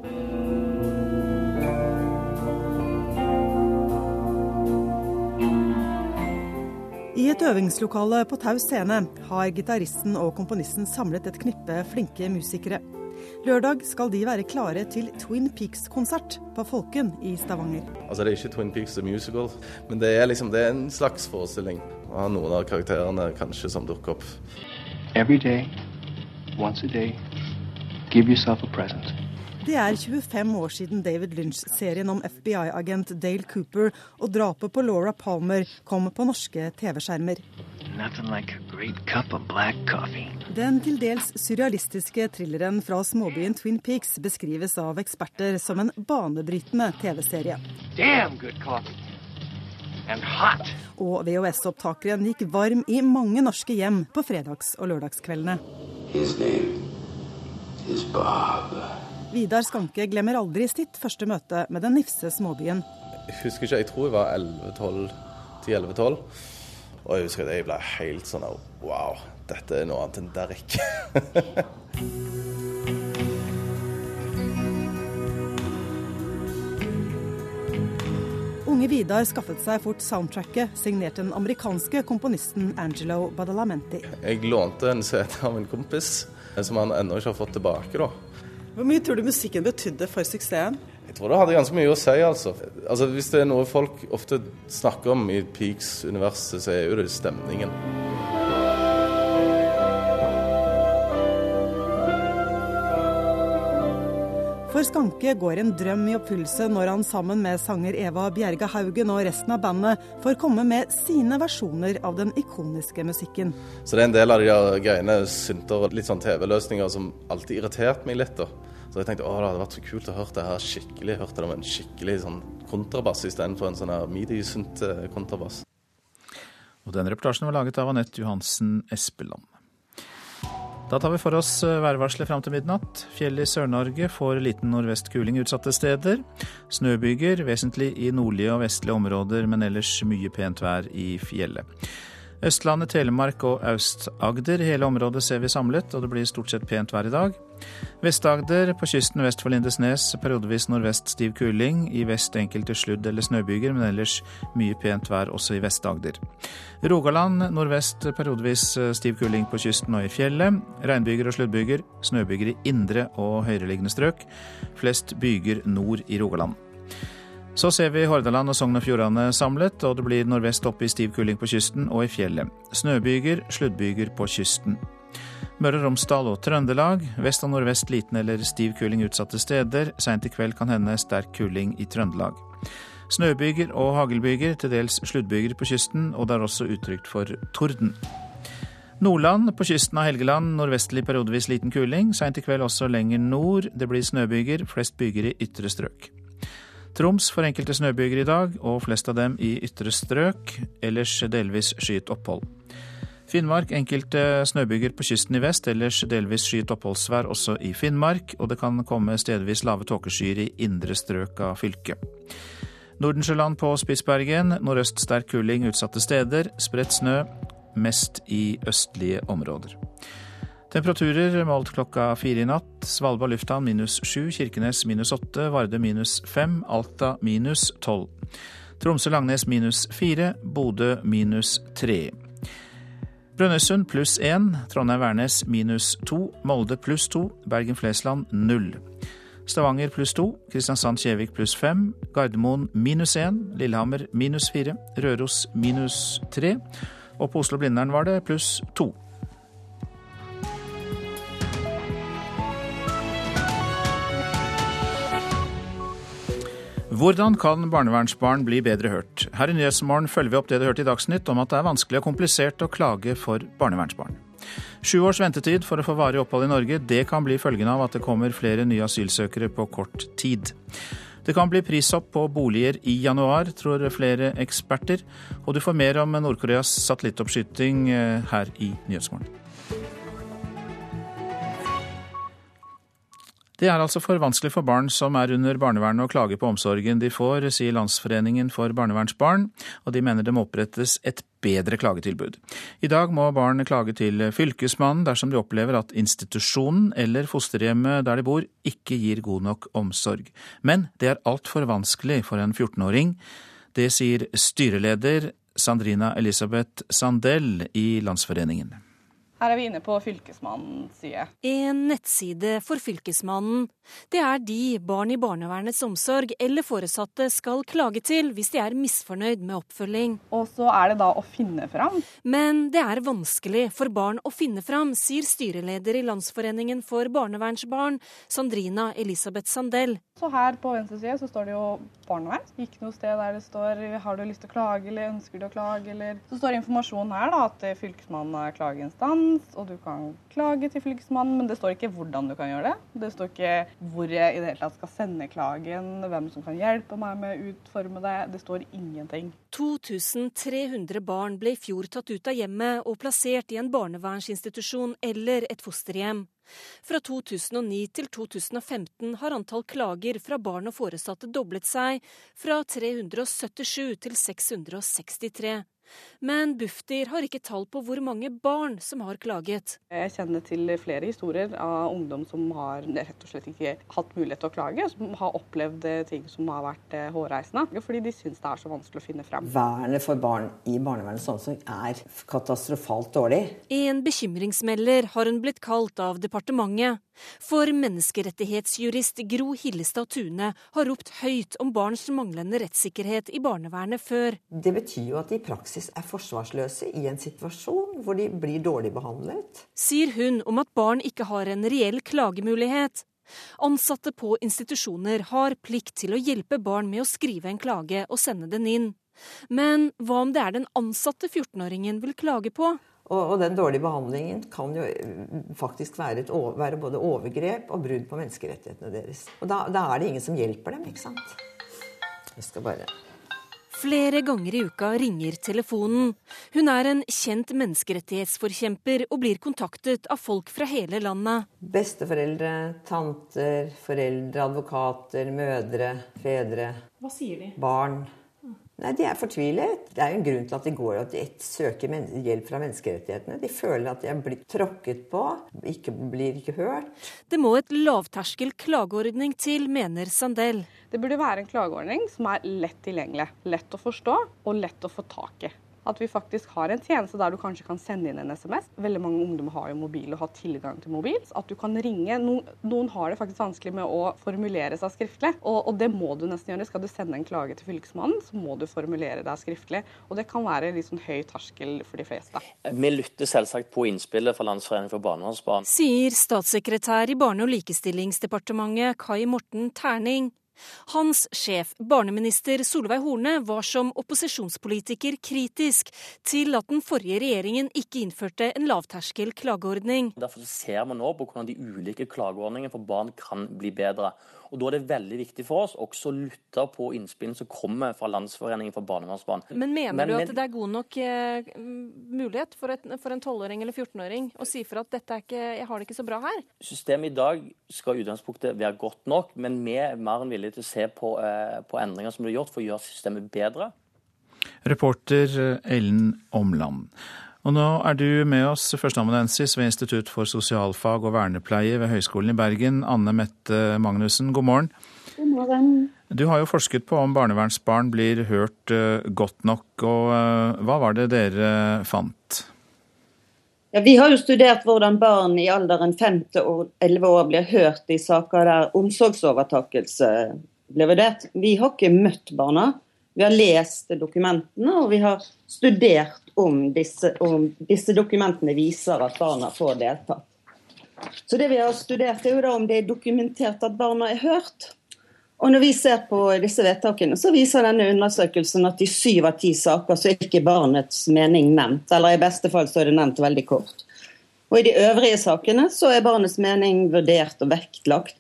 I et øvingslokale på Tau scene har gitaristen og komponisten samlet et knippe flinke musikere. Lørdag skal de være klare til Twin Peaks-konsert på Folken i Stavanger. Altså Det er ikke Twin Peaks the Musical, men det er, liksom, det er en slags forestilling av noen av karakterene kanskje som dukker opp. Every day, once a day, give yourself a present. Det er 25 år siden David Lynch-serien om FBI-agent Dale Cooper og drapet på Laura Palmer kom på norske TV-skjermer. Like Den til dels surrealistiske thrilleren fra småbyen Twin Peaks beskrives av eksperter som en banebrytende TV-serie. Og VHS-opptakeren gikk varm i mange norske hjem på fredags- og lørdagskveldene. His name is Bob. Vidar Skanke glemmer aldri sitt første møte med den nifse småbyen. Jeg husker ikke, jeg tror jeg var 10-11-12. Og jeg husker at jeg ble helt sånn Wow, dette er noe annet enn Derrick. <laughs> Unge Vidar skaffet seg fort soundtracket, signert den amerikanske komponisten Angelo Badalamenti. Jeg lånte en CD av en kompis, som han ennå ikke har fått tilbake. da. Hvor mye tror du musikken betydde for suksessen? Jeg tror det hadde ganske mye å si, altså. altså hvis det er noe folk ofte snakker om i Peaks-universet, så er jo det stemningen. For Skanke går en drøm i oppfyllelse når han sammen med sanger Eva Bjerga Haugen og resten av bandet får komme med sine versjoner av den ikoniske musikken. Så det er en del av de der greiene, synter og litt sånn TV-løsninger som alltid irriterte meg litt. da. Så jeg tenkte å, det hadde vært så kult å høre det her skikkelig. Hørte det med en skikkelig sånn kontrabass istedenfor en sånn her midi-synt eh, kontrabass. Og den reportasjen var laget av Anette Johansen Espeland. Da tar vi for oss eh, værvarselet fram til midnatt. Fjell i Sør-Norge får liten nordvest kuling utsatte steder. Snøbyger vesentlig i nordlige og vestlige områder, men ellers mye pent vær i fjellet. Østlandet, Telemark og Aust-Agder. Hele området ser vi samlet, og det blir stort sett pent vær i dag. Vest-Agder på kysten vest for Lindesnes periodevis nordvest stiv kuling. I vest enkelte sludd- eller snøbyger, men ellers mye pent vær også i Vest-Agder. Rogaland nordvest periodevis stiv kuling på kysten og i fjellet. Regnbyger og sluddbyger. Snøbyger i indre og høyereliggende strøk. Flest byger nord i Rogaland. Så ser vi Hordaland og Sogn og Fjordane samlet, og det blir nordvest oppe i stiv kuling på kysten og i fjellet. Snøbyger, sluddbyger på kysten. Møre og Romsdal og Trøndelag. Vest og nordvest liten eller stiv kuling utsatte steder. Seint i kveld kan hende sterk kuling i Trøndelag. Snøbyger og haglbyger, til dels sluddbyger på kysten, og det er også utrygt for torden. Nordland på kysten av Helgeland nordvestlig periodevis liten kuling. Seint i kveld også lenger nord. Det blir snøbyger, flest byger i ytre strøk. Troms får enkelte snøbyger i dag, og flest av dem i ytre strøk. Ellers delvis skyet opphold. Finnmark enkelte snøbyger på kysten i vest, ellers delvis skyet oppholdsvær også i Finnmark, og det kan komme stedvis lave tåkeskyer i indre strøk av fylket. Nordensjøland på Spitsbergen, nordøst sterk kuling utsatte steder, spredt snø, mest i østlige områder. Temperaturer målt klokka fire i natt. Svalbard lufthavn minus sju, Kirkenes minus åtte, Varde minus fem, Alta minus tolv. Tromsø-Langnes minus fire, Bodø minus tre. Brønnøysund pluss én, Trondheim-Værnes minus to, Molde pluss to, Bergen-Flesland null. Stavanger pluss to, Kristiansand-Kjevik pluss fem, Gardermoen minus én, Lillehammer minus fire, Røros minus tre, og på Oslo-Blindern var det pluss to. Hvordan kan barnevernsbarn bli bedre hørt? Her i Nyhetsmorgen følger vi opp det du hørte i Dagsnytt om at det er vanskelig og komplisert å klage for barnevernsbarn. Sju års ventetid for å få varig opphold i Norge, det kan bli følgen av at det kommer flere nye asylsøkere på kort tid. Det kan bli prishopp på boliger i januar, tror flere eksperter. Og du får mer om Nord-Koreas satellittoppskyting eh, her i Nyhetsmorgen. Det er altså for vanskelig for barn som er under barnevernet å klage på omsorgen de får, sier Landsforeningen for barnevernsbarn, og de mener det må opprettes et bedre klagetilbud. I dag må barn klage til Fylkesmannen dersom de opplever at institusjonen eller fosterhjemmet der de bor ikke gir god nok omsorg. Men det er altfor vanskelig for en 14-åring. Det sier styreleder Sandrina Elisabeth Sandell i Landsforeningen. Her er vi inne på Fylkesmannens side. En nettside for Fylkesmannen. Det er de barn i barnevernets omsorg eller foresatte skal klage til hvis de er misfornøyd med oppfølging. Og så er det da å finne fram. Men det er vanskelig for barn å finne fram, sier styreleder i Landsforeningen for barnevernsbarn, Sandrina Elisabeth Sandell. Så her på venstre side så står det jo barnevern. Ikke noe sted der det står har du lyst til å klage eller ønsker du å klage eller Så står informasjonen her da at Fylkesmannen er klageinstans, og du kan klage til Fylkesmannen, men det står ikke hvordan du kan gjøre det. Det står ikke hvor jeg i det hele tatt skal sende klagen, hvem som kan hjelpe meg med å utforme det. Det står ingenting. 2300 barn ble i fjor tatt ut av hjemmet og plassert i en barnevernsinstitusjon eller et fosterhjem. Fra 2009 til 2015 har antall klager fra barn og foresatte doblet seg, fra 377 til 663. Men Bufdir har ikke tall på hvor mange barn som har klaget. Jeg kjenner til flere historier av ungdom som har rett og slett ikke hatt mulighet til å klage, som har opplevd ting som har vært eh, hårreisende, fordi de syns det er så vanskelig å finne frem. Vernet for barn i barnevernets omsorg er katastrofalt dårlig. En bekymringsmelder har hun blitt kalt av departementet. For menneskerettighetsjurist Gro Hillestad Tune har ropt høyt om barns manglende rettssikkerhet i barnevernet før. Det betyr jo at de i praksis er forsvarsløse i en situasjon hvor de blir dårlig behandlet. Sier hun om at barn ikke har en reell klagemulighet. Ansatte på institusjoner har plikt til å hjelpe barn med å skrive en klage og sende den inn. Men hva om det er den ansatte 14-åringen vil klage på? Og, og, den dårlige behandlingen kan jo mm, faktisk være, et, være, både overgrep og brudd på menneskerettighetene deres. Og da, da, er det ingen som hjelper dem, ikke sant. Jeg skal bare Flere ganger i uka ringer telefonen. Hun er en kjent menneskerettighetsforkjemper og blir kontaktet av folk fra hele landet. Besteforeldre, tanter, foreldre, advokater, mødre, fedre. Hva sier de? Barn. Nei, De er fortvilet. Det er jo en grunn til at de går og søker hjelp fra menneskerettighetene. De føler at de er blitt tråkket på, ikke, blir ikke hørt. Det må et lavterskel klageordning til, mener Sandel. Det burde være en klageordning som er lett tilgjengelig, lett å forstå og lett å få tak i. At vi faktisk har en tjeneste der du kanskje kan sende inn en SMS. Veldig mange ungdommer har jo mobil og har tilgang til mobil. At du kan ringe. Noen, noen har det faktisk vanskelig med å formulere seg skriftlig, og, og, det må du nesten gjøre. Skal du sende en klage til Fylkesmannen, så må du formulere deg skriftlig. Og det kan være litt sånn høy terskel for de fleste. Vi lytter selvsagt på innspillet fra Landsforeningen for barnevernsbarn. Sier statssekretær i Barne- og likestillingsdepartementet Kai Morten Terning. Hans sjef, barneminister Solveig Horne, var som opposisjonspolitiker kritisk til at den forrige regjeringen ikke innførte en lavterskel klageordning. Derfor ser vi nå på hvordan de ulike klageordningene for barn kan bli bedre. Og Da er det veldig viktig for oss også å lytte på innspillene som kommer fra Landsforeningen for barnevernsbarn. Men mener men, du at det er god nok eh, mulighet for, et, for en 12-åring eller 14-åring å si fra at dette er ikke, jeg har det ikke så bra her? Systemet i dag skal i utgangspunktet være godt nok, men vi er mer enn villige til å se på, eh, på endringer som blir gjort for å gjøre systemet bedre. Reporter Ellen Omland. Og nå er du med oss, førsteamanuensis ved Institutt for sosialfag og vernepleie ved Høgskolen i Bergen, Anne Mette Magnussen. God morgen. God morgen. Du har jo forsket på om barnevernsbarn blir hørt uh, godt nok, og uh, hva var det dere fant? Ja, vi har jo studert hvordan barn i alderen 5 til 11 år blir hørt i saker der omsorgsovertakelse blir vurdert. Vi har ikke møtt barna, vi har lest dokumentene og vi har studert om disse, om disse dokumentene viser at barna får deltatt. Så det vi har studert er jo da om det er dokumentert at barna er hørt. Og når vi ser på disse vedtakene, så viser denne undersøkelsen at i syv av ti saker så er ikke barnets mening nevnt. Eller i beste fall så er det nevnt veldig kort. Og i de øvrige sakene så er barnets mening vurdert og vektlagt.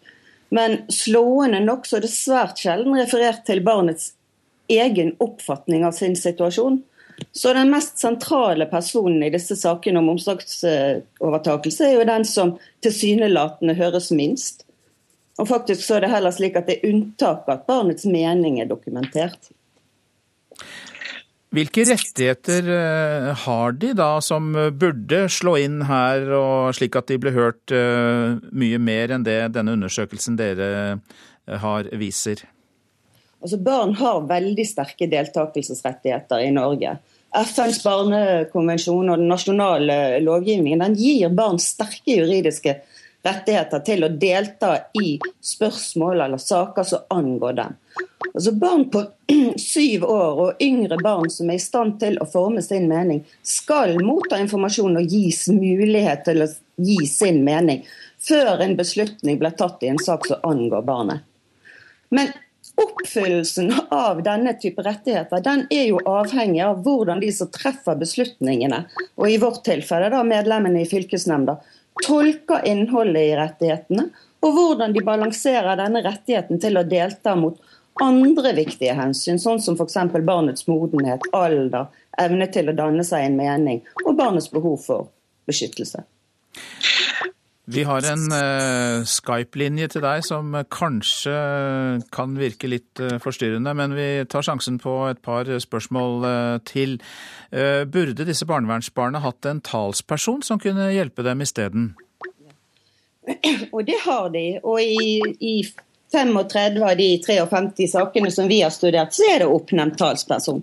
Men slående nok så er det svært sjelden referert til barnets egen oppfatning av sin situasjon. Så den mest sentrale personen i disse sakene om omsorgsovertakelse er jo den som tilsynelatende høres minst. Og faktisk så er det heller slik at det er unntak at barnets mening er dokumentert. Hvilke rettigheter eh, har de da som burde slå inn her, og slik at de ble hørt eh, mye mer enn det denne undersøkelsen dere eh, har viser? Altså Barn har veldig sterke deltakelsesrettigheter i Norge. FNs barnekonvensjon og den nasjonale lovgivningen den gir barn sterke juridiske rettigheter til å delta i spørsmål eller saker som angår dem. Altså Barn på <clears throat> syv år og yngre barn som er i stand til å forme sin mening, skal motta informasjon og gis mulighet til å gi sin mening før en beslutning blir tatt i en sak som angår barnet. Men Oppfyllelsen av denne type rettigheter den er jo avhengig av hvordan de som treffer beslutningene, og i vårt tilfelle da medlemmene i fylkesnemnda, tolker innholdet i rettighetene, og hvordan de balanserer denne rettigheten til å delta mot andre viktige hensyn, sånn som f.eks. barnets modenhet, alder, evne til å danne seg en mening og barnets behov for beskyttelse. Vi har en uh, Skype-linje til deg som kanskje kan virke litt uh, forstyrrende, men vi tar sjansen på et par spørsmål uh, til. burde disse barnevernsbarna hatt en talsperson som kunne hjelpe dem isteden? <clears throat> Og det har de. Og i, i 35 av de 53 sakene som vi har studert, så er det oppnevnt talsperson.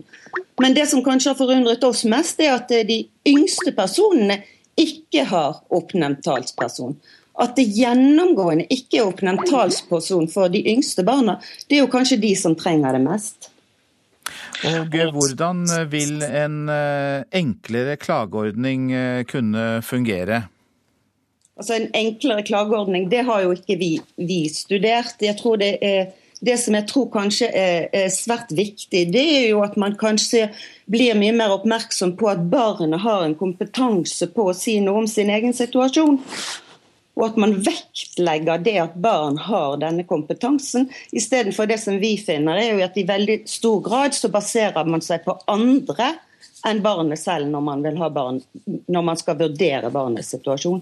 Men det som kanskje har forundret oss mest, er at de yngste personene ikke har oppnevnt talsperson. At det gjennomgående ikke er oppnevnt talsperson for de yngste barna, det er jo kanskje de som trenger det mest. Og hvordan vil en eh, enklere klageordning eh, kunne fungere? Altså En enklere klageordning, det har jo ikke vi, vi studert. Jeg tror det er det som jeg tror kanskje er, er, svært viktig, det er jo at man kanskje blir mye mer oppmerksom på at barnet har en kompetanse på å si noe om sin egen situasjon. Og at man vektlegger det at barn har denne kompetansen, istedenfor det som vi finner, er jo at i veldig stor grad så baserer man seg på andre enn barnet selv når man, barn, når man skal vurdere barnets situasjon.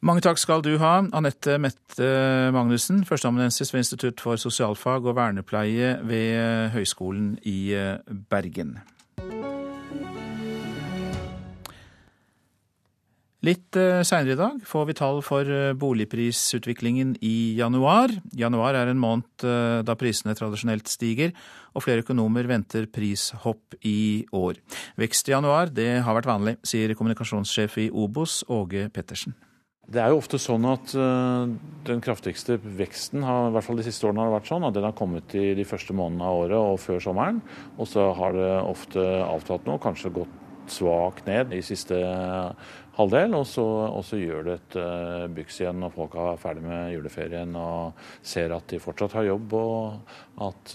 Mange takk skal du ha, Anette Mette Magnussen, førsteamanuensis ved Institutt for sosialfag og vernepleie ved Høgskolen i Bergen. Litt eh, seinere i dag får vi tall for eh, boligprisutviklingen i januar. Januar er en måned eh, da prisene tradisjonelt stiger, og flere økonomer venter prishopp i år. Vekst i januar det har vært vanlig, sier kommunikasjonssjef i Obos, Åge Pettersen. Det er jo ofte sånn at den kraftigste veksten har, i hvert fall de siste årene har vært sånn, at den har kommet i de første månedene av året og før sommeren. Og så har det ofte avtatt noe, kanskje gått svakt ned i siste halvdel, og så, og så gjør det et uh, byks igjen når folk er ferdig med juleferien og ser at de fortsatt har jobb og at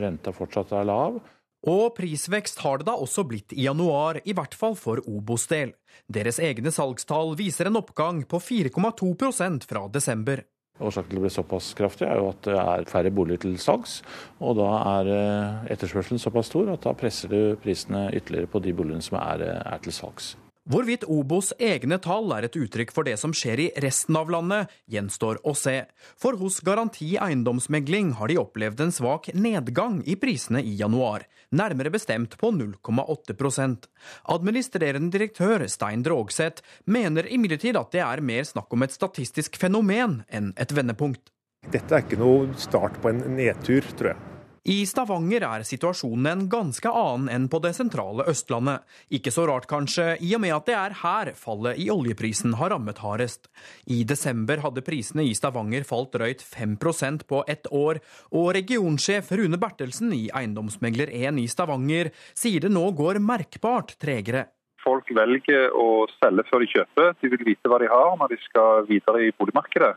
renta fortsatt er lav. Og prisvekst har det da også blitt i januar, i hvert fall for Obos del. Deres egne salgstall viser en oppgang på 4,2 fra desember. Årsaken til å bli såpass kraftig er jo at det er færre boliger til salgs. Og da er eh, etterspørselen såpass stor at da presser du prisene ytterligere på de boligene som er, er til salgs. Hvorvidt Obos egne tall er et uttrykk for det som skjer i resten av landet, gjenstår å se. For hos Garanti eiendomsmegling har de opplevd en svak nedgang i prisene i januar, nærmere bestemt på 0,8% Administrerende direktør Stein Drogseth mener imidlertid at det er mer snakk om et statistisk fenomen enn et vendepunkt. Dette er ikke noe start på en nedtur, tror jeg. I Stavanger er situasjonen en ganske annen enn på det sentrale Østlandet. Ikke så rart kanskje, i og med at det er her fallet i oljeprisen har rammet hardest. I desember hadde prisene i Stavanger falt drøyt 5% på ett år, og regionsjef Rune Bertelsen i Eiendomsmegler1 i Stavanger sier det nå går merkbart tregere. Folk velger å selge før de kjøper. De vil vite hva de har når de skal videre i boligmarkedet.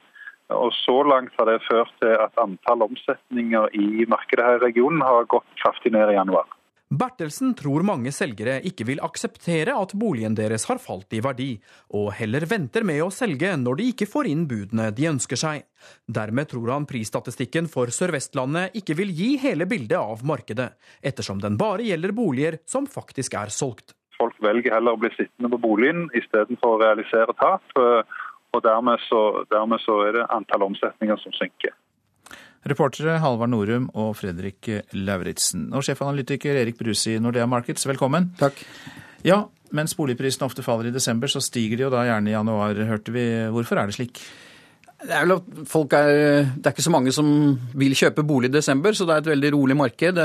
Og Så langt har det ført til at antall omsetninger i markedet her i regionen har gått kraftig ned i januar. Bertelsen tror mange selgere ikke vil akseptere at boligen deres har falt i verdi, og heller venter med å selge når de ikke får inn budene de ønsker seg. Dermed tror han prisstatistikken for Sør-Vestlandet ikke vil gi hele bildet av markedet, ettersom den bare gjelder boliger som faktisk er solgt. Folk velger heller å bli sittende på boligen istedenfor å realisere tap og dermed så, dermed så er det antall omsetninger som synker. Reportere Halvard Norum og Fredrik Lauritzen. Og sjefanalytiker Erik Bruse i Nordea Markets, velkommen. Takk. Ja, mens boligprisene ofte faller i desember, så stiger de jo da gjerne i januar, hørte vi. Hvorfor er det slik? Det er, vel at folk er, det er ikke så mange som vil kjøpe bolig i desember, så det er et veldig rolig marked.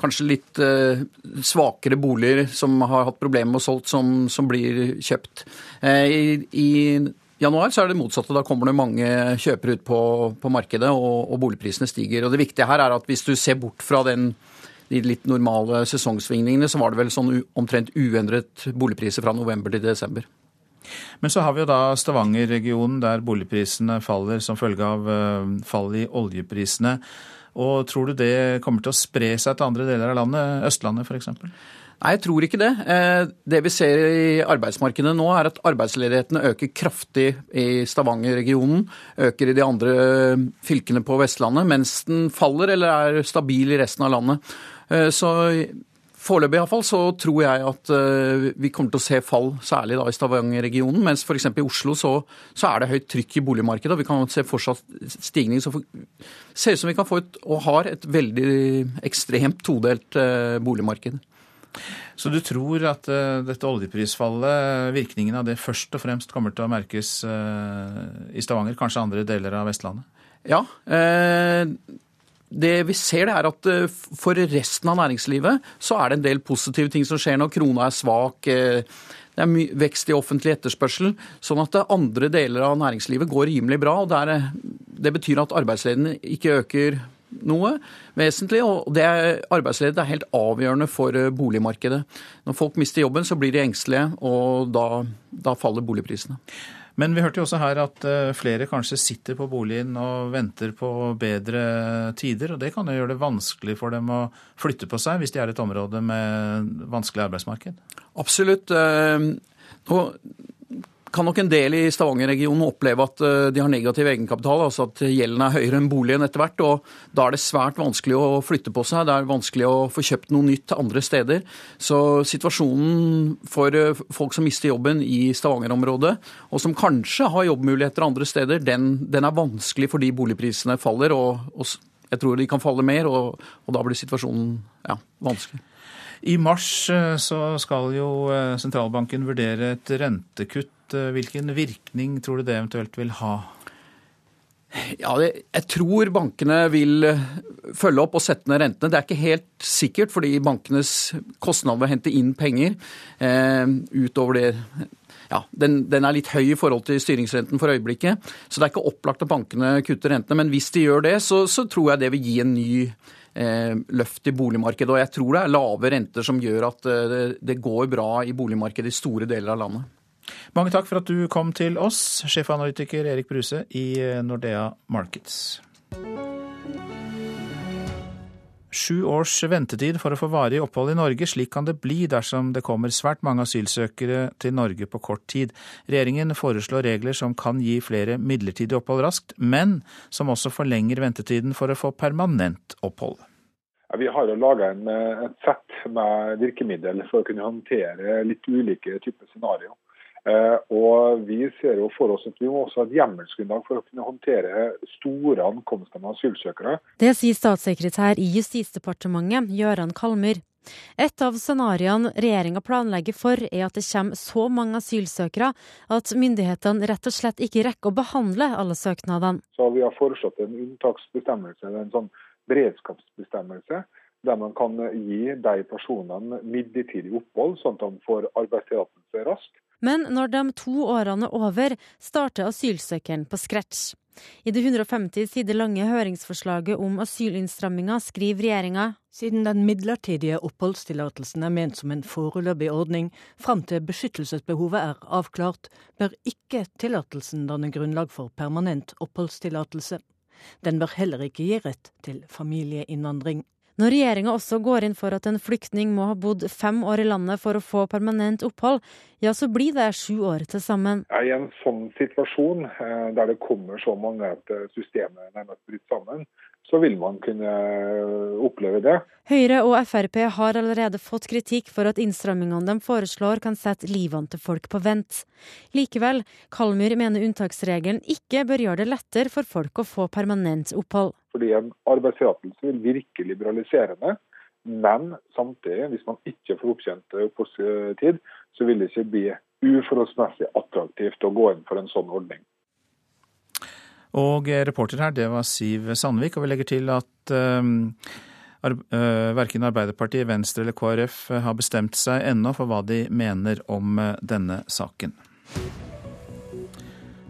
Kanskje litt uh, svakere boliger som har hatt problemer med å solgt, som, som blir kjøpt. Uh, i, i januar så er det motsatte. Da kommer det mange kjøpere ut på, på markedet, og, og, boligprisene stiger. Og Det viktige her er at hvis du ser bort fra den, de litt normale sesongsvingningene, så var det vel sånn omtrent uendret boligpriser fra november til desember. Men så har vi jo da Stavanger-regionen, der boligprisene faller som følge av uh, fall i oljeprisene. Og Tror du det kommer til å spre seg til andre deler av landet, Østlandet f.eks.? Nei, jeg tror ikke det. Eh, det vi ser i arbeidsmarkedet nå, er at arbeidsledigheten øker kraftig i Stavanger-regionen. Øker i de andre fylkene på Vestlandet, mens den faller eller er stabil i resten av landet. Eh, så Foreløpig iallfall så tror jeg at vi kommer til å se fall, særlig da i Stavanger-regionen. Mens f.eks. i Oslo så, så, er det høyt trykk i boligmarkedet. og Vi kan se fortsatt stigning. Så for, ser ut som vi kan få et, og har et veldig ekstremt todelt boligmarked. Så du tror at uh, dette oljeprisfallet, virkningen av det først og fremst kommer til å merkes uh, i Stavanger, kanskje andre deler av Vestlandet? Ja. Uh, det vi ser det er at For resten av næringslivet så er det en del positive ting som skjer når krona er svak. Det er vekst i offentlig etterspørsel. Sånn at andre deler av næringslivet går rimelig bra. og Det, er, det betyr at arbeidsledigheten ikke øker noe vesentlig. og det er, Arbeidsledighet er helt avgjørende for eh, boligmarkedet. Når folk mister jobben, så blir de engstelige, og da, da faller boligprisene. Men vi hørte jo også her at eh, flere kanskje sitter på boligen og venter på bedre tider. og Det kan jo gjøre det vanskelig for dem å flytte på seg hvis de er i et område med vanskelig arbeidsmarked? Absolutt. Eh, nå kan nok en del i Stavanger-regionen oppleve at eh, de har negativ egenkapital, altså at gjelden er høyere enn boligen etter hvert. og Da er det svært vanskelig å flytte på seg. Det er vanskelig å få kjøpt noe nytt andre steder. Så situasjonen for eh, folk som mister jobben i Stavanger-området, og som kanskje har jobbmuligheter andre steder, den, den er vanskelig fordi boligprisene faller. og, og jeg tror de kan falle mer, og, og da blir situasjonen ja, vanskelig. I mars eh, så skal jo sentralbanken vurdere et rentekutt Eh, hvilken virkning tror du det eventuelt vil ha? Ja, Jeg tror bankene vil eh, følge opp og sette ned rentene. Det er ikke helt sikkert, fordi bankenes kostnader ved å hente inn penger eh, utover det ja, den, den, er litt høy i forhold til styringsrenten for øyeblikket. Så det er ikke opplagt at bankene kutter rentene. Men hvis de gjør det, så, så tror jeg det vil gi en ny eh, løft i boligmarkedet. Og jeg tror det er lave renter som gjør at eh, det, det går bra i boligmarkedet i store deler av landet. Mange takk for at du kom til oss, sjefanalytiker Erik Bruse i eh, Nordea Markets. Sju års ventetid for å få varig opphold i Norge, slik kan det bli dersom det kommer svært mange asylsøkere til Norge på kort tid. Regjeringen foreslår regler som kan gi flere midlertidig opphold raskt, men som også forlenger ventetiden for å få permanent opphold. Vi har laga eh, et sett med virkemidler for å kunne håndtere litt ulike typer scenarioer. Eh, og Vi ser jo for oss at vi må også ha et hjemmelsgrunnlag for å kunne håndtere store ankomster med asylsøkere. Det sier statssekretær i Justisdepartementet, Gøran Kalmyr. Et av scenarioene regjeringa planlegger for, er at det kommer så mange asylsøkere at myndighetene rett og slett ikke rekker å behandle alle søknadene. Så Vi har foreslått en unntaksbestemmelse, en sånn beredskapsbestemmelse, der man kan gi de personene midlertidig opphold, sånn at de får arbeidstillatelse raskt. Men når de to årene er over, starter asylsøkeren på scratch. I det 150 sider lange høringsforslaget om asylinnstramminga skriver regjeringa siden den midlertidige oppholdstillatelsen er ment som en foreløpig ordning fram til beskyttelsesbehovet er avklart, bør ikke tillatelsen danne grunnlag for permanent oppholdstillatelse. Den bør heller ikke gi rett til familieinnvandring. Når regjeringa også går inn for at en flyktning må ha bodd fem år i landet for å få permanent opphold, ja, så blir det sju år til sammen. I en sånn situasjon, eh, der det kommer så mange at eh, systemet nærmest bryter sammen, så vil man kunne oppleve det. Høyre og Frp har allerede fått kritikk for at innstrammingene de foreslår kan sette livene til folk på vent. Likevel, Kalmyr mener unntaksregelen ikke bør gjøre det lettere for folk å få permanent opphold. Fordi en arbeidstillatelse vil virke liberaliserende. Men samtidig, hvis man ikke får opptjent oppholdstid, så vil det ikke bli uforholdsmessig attraktivt å gå inn for en sånn ordning. Og reporter her, det var Siv Sandvik. Og vi legger til at um, uh, verken Arbeiderpartiet, Venstre eller KrF har bestemt seg ennå for hva de mener om uh, denne saken.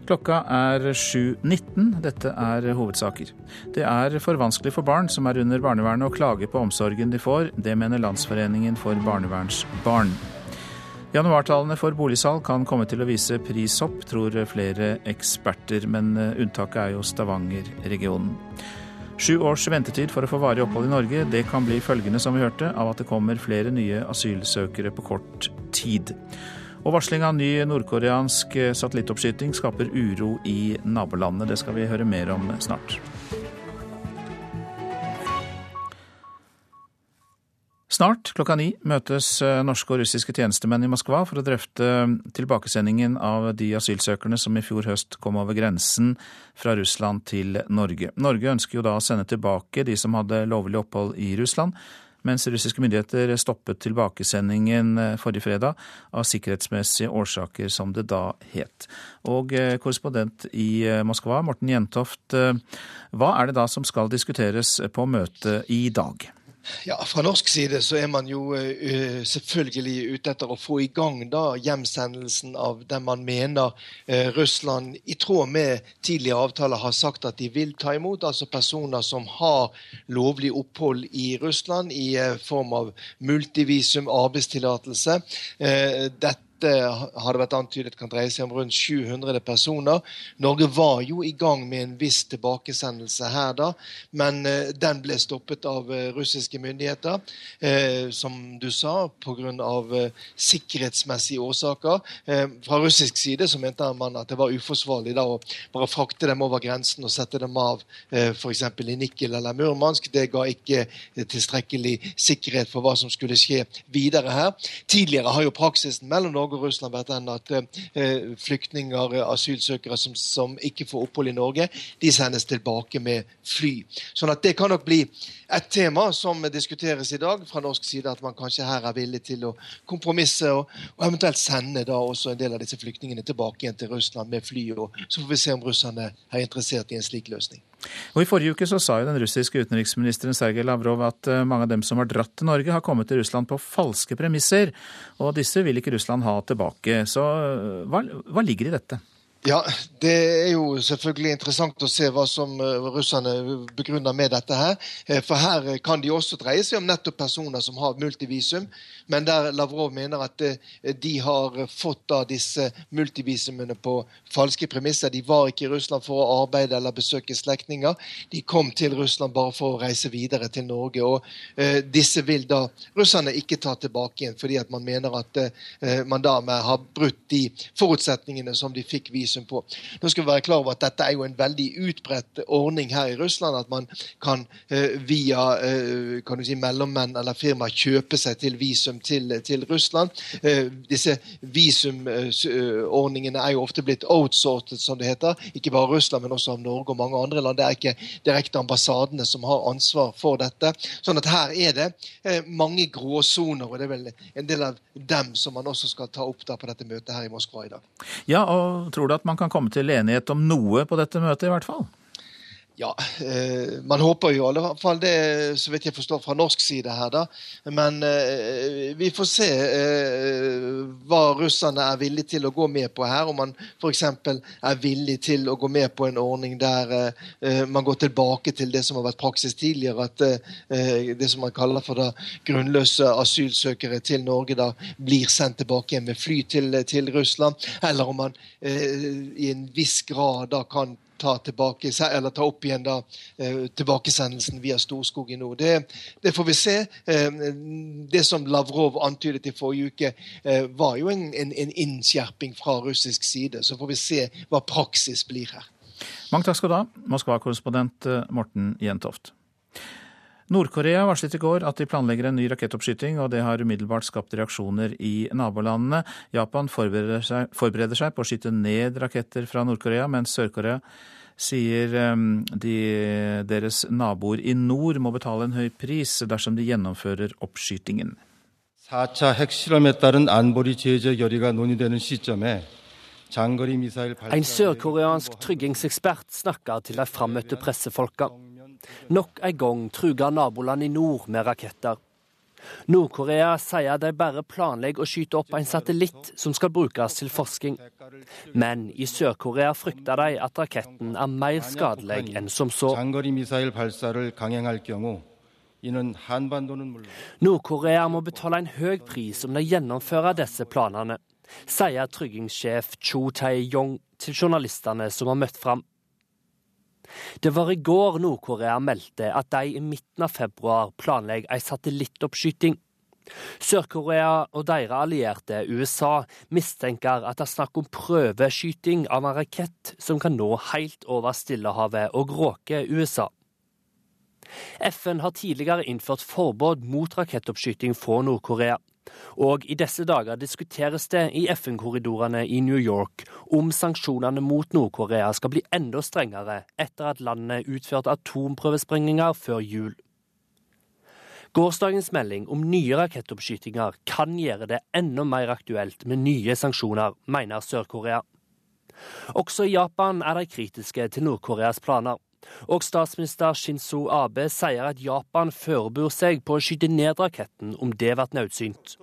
Klokka er 7.19. Dette er hovedsaker. Det er for vanskelig for barn som er under barnevernet å klage på omsorgen de får. Det mener Landsforeningen for barnevernsbarn. Januartallene for boligsalg kan komme til å vise prishopp, tror flere eksperter, men eh, unntaket er jo Stavanger-regionen. Sju års ventetid for å få varig opphold i Norge, det kan bli følgende, som vi hørte, av at det kommer flere nye asylsøkere på kort tid. Og varsling av ny nordkoreansk satellittoppskyting skaper uro i nabolandet. Det skal vi høre mer om snart. Snart klokka ni møtes eh, norske og russiske tjenestemenn i Moskva for å drøfte eh, tilbakesendingen av de asylsøkerne som i fjor høst kom over grensen fra Russland til Norge. Norge ønsker jo da å sende tilbake de som hadde lovlig opphold i Russland, mens russiske myndigheter stoppet tilbakesendingen eh, forrige fredag av sikkerhetsmessige årsaker, som det da het. Og korrespondent i Moskva, Morten Jentoft, hva er det da som skal diskuteres på møtet i dag? Ja, Fra norsk side så er man jo uh, selvfølgelig ute etter å få i gang da hjemsendelsen av den man mener uh, Russland, i tråd med tidligere avtaler, har sagt at de vil ta imot. Altså personer som har lovlig opphold i Russland i uh, form av multivisum, arbeidstillatelse. dette dette har det vært antydet kan dreie seg om rundt 700 personer. Norge var jo i gang med en viss tilbakesendelse her da, men den ble stoppet av russiske myndigheter, som du sa, pga. sikkerhetsmessige årsaker. Fra russisk side så mente man at det var uforsvarlig da å bare frakte dem over grensen og sette dem av f.eks. i Nikel eller Murmansk. Det ga ikke tilstrekkelig sikkerhet for hva som skulle skje videre her. Tidligere har jo praksisen mellom Norge og Russland vært den at eh, flyktninger, asylsøkere som, som, ikke får opphold i Norge, de sendes tilbake med fly. Sånn at det kan nok bli et tema som diskuteres i dag fra norsk side, at man kanskje her er villig til å kompromisse og, og eventuelt sende da også en del av disse flyktningene tilbake igjen til Russland med fly. og Så får vi se om russerne er interessert i en slik løsning. Og I forrige uke så sa jo den russiske utenriksministeren Sergej Lavrov at eh, mange av dem som har dratt til Norge, har kommet til Russland på falske premisser, og disse vil ikke Russland ha tilbake. Så eh, hva, hva ligger i dette? Ja, Det er jo selvfølgelig interessant å se hva som eh, russerne begrunner med dette. her. For her kan de også dreie seg om nettopp personer som har multivisum, men der Lavrov mener at eh, de har fått da disse multivisumene på falske premisser. De var ikke i Russland for å arbeide eller besøke slektninger. De kom til Russland bare for å reise videre til Norge. og Disse vil da russerne ikke ta tilbake igjen, fordi at man mener at man dermed har brutt de forutsetningene som de fikk visum på. Nå skal vi være klar over at Dette er jo en veldig utbredt ordning her i Russland. At man kan eh, via eh, kan si, mellommenn eller firma kjøpe seg til visum til, til Russland. Eh, disse visumordningene er jo ofte blitt outsorted, som det heter. Ikke bare Russland, men også av Norge og mange andre land. Det er ikke direkte ambassadene som har ansvar for dette. Sånn at her er det mange gråsoner, og det er vel en del av dem som man også skal ta opp da på dette møtet her i Moskva i dag. Ja, og tror du at man kan komme til enighet om noe på dette møtet, i hvert fall? Ja, eh, man håper jo i alle fall det, så vidt jeg forstår, fra norsk side her, da. Men eh, vi får se eh, hva russerne er villige til å gå med på her. Om man f.eks. er villig til å gå med på en ordning der eh, man går tilbake til det som har vært praksis tidligere. At eh, det som man kaller for da grunnløse asylsøkere til Norge da blir sendt tilbake igjen med fly til, til Russland. Eller om man eh, i en viss grad da kan ta, tilbake, ta opp igjen da, eh, tilbakesendelsen via Storskog i nord. Det, det, får vi se. Eh, det som Lavrov antydet i forrige uke, eh, var jo en, en, en innskjerping fra russisk side. Så får vi se hva praksis blir her. Mange takk skal du ha, Moskva-korrespondent Morten Jentoft. Nord-Korea varslet i går at de planlegger en ny rakettoppskyting, og det har umiddelbart skapt reaksjoner i nabolandene. Japan forbereder seg, forbereder seg på å skyte ned raketter fra Nord-Korea, mens Sør-Korea sier ehm, de, deres naboer i nord må betale en høy pris dersom de gjennomfører oppskytingen. 4차 핵실험에 따른 안보리 제재 결의가 논의되는 시점에 en sørkoreansk tryggingsekspert snakker til de frammøtte pressefolka. Nok en gang truger naboland i nord med raketter. Nord-Korea sier de bare planlegger å skyte opp en satellitt som skal brukes til forskning. Men i Sør-Korea frykter de at raketten er mer skadelig enn som så. Nord-Korea må betale en høy pris om de gjennomfører disse planene, sier tryggingssjef Cho Tae-yong til journalistene som har møtt fram. Det var i går Nord-Korea meldte at de i midten av februar planlegger ei satellittoppskyting. Sør-Korea og deres allierte USA mistenker at det er snakk om prøveskyting av en rakett som kan nå helt over Stillehavet og råke USA. FN har tidligere innført forbud mot rakettoppskyting fra Nord-Korea. Og i disse dager diskuteres det i FN-korridorene i New York om sanksjonene mot Nord-Korea skal bli enda strengere etter at landet utførte atomprøvesprengninger før jul. Gårsdagens melding om nye rakettoppskytinger kan gjøre det enda mer aktuelt med nye sanksjoner, mener Sør-Korea. Også i Japan er de kritiske til Nord-Koreas planer. Og statsminister Shinzo Abe sier at Japan forbereder seg på å skyte ned raketten om det blir nødsynt.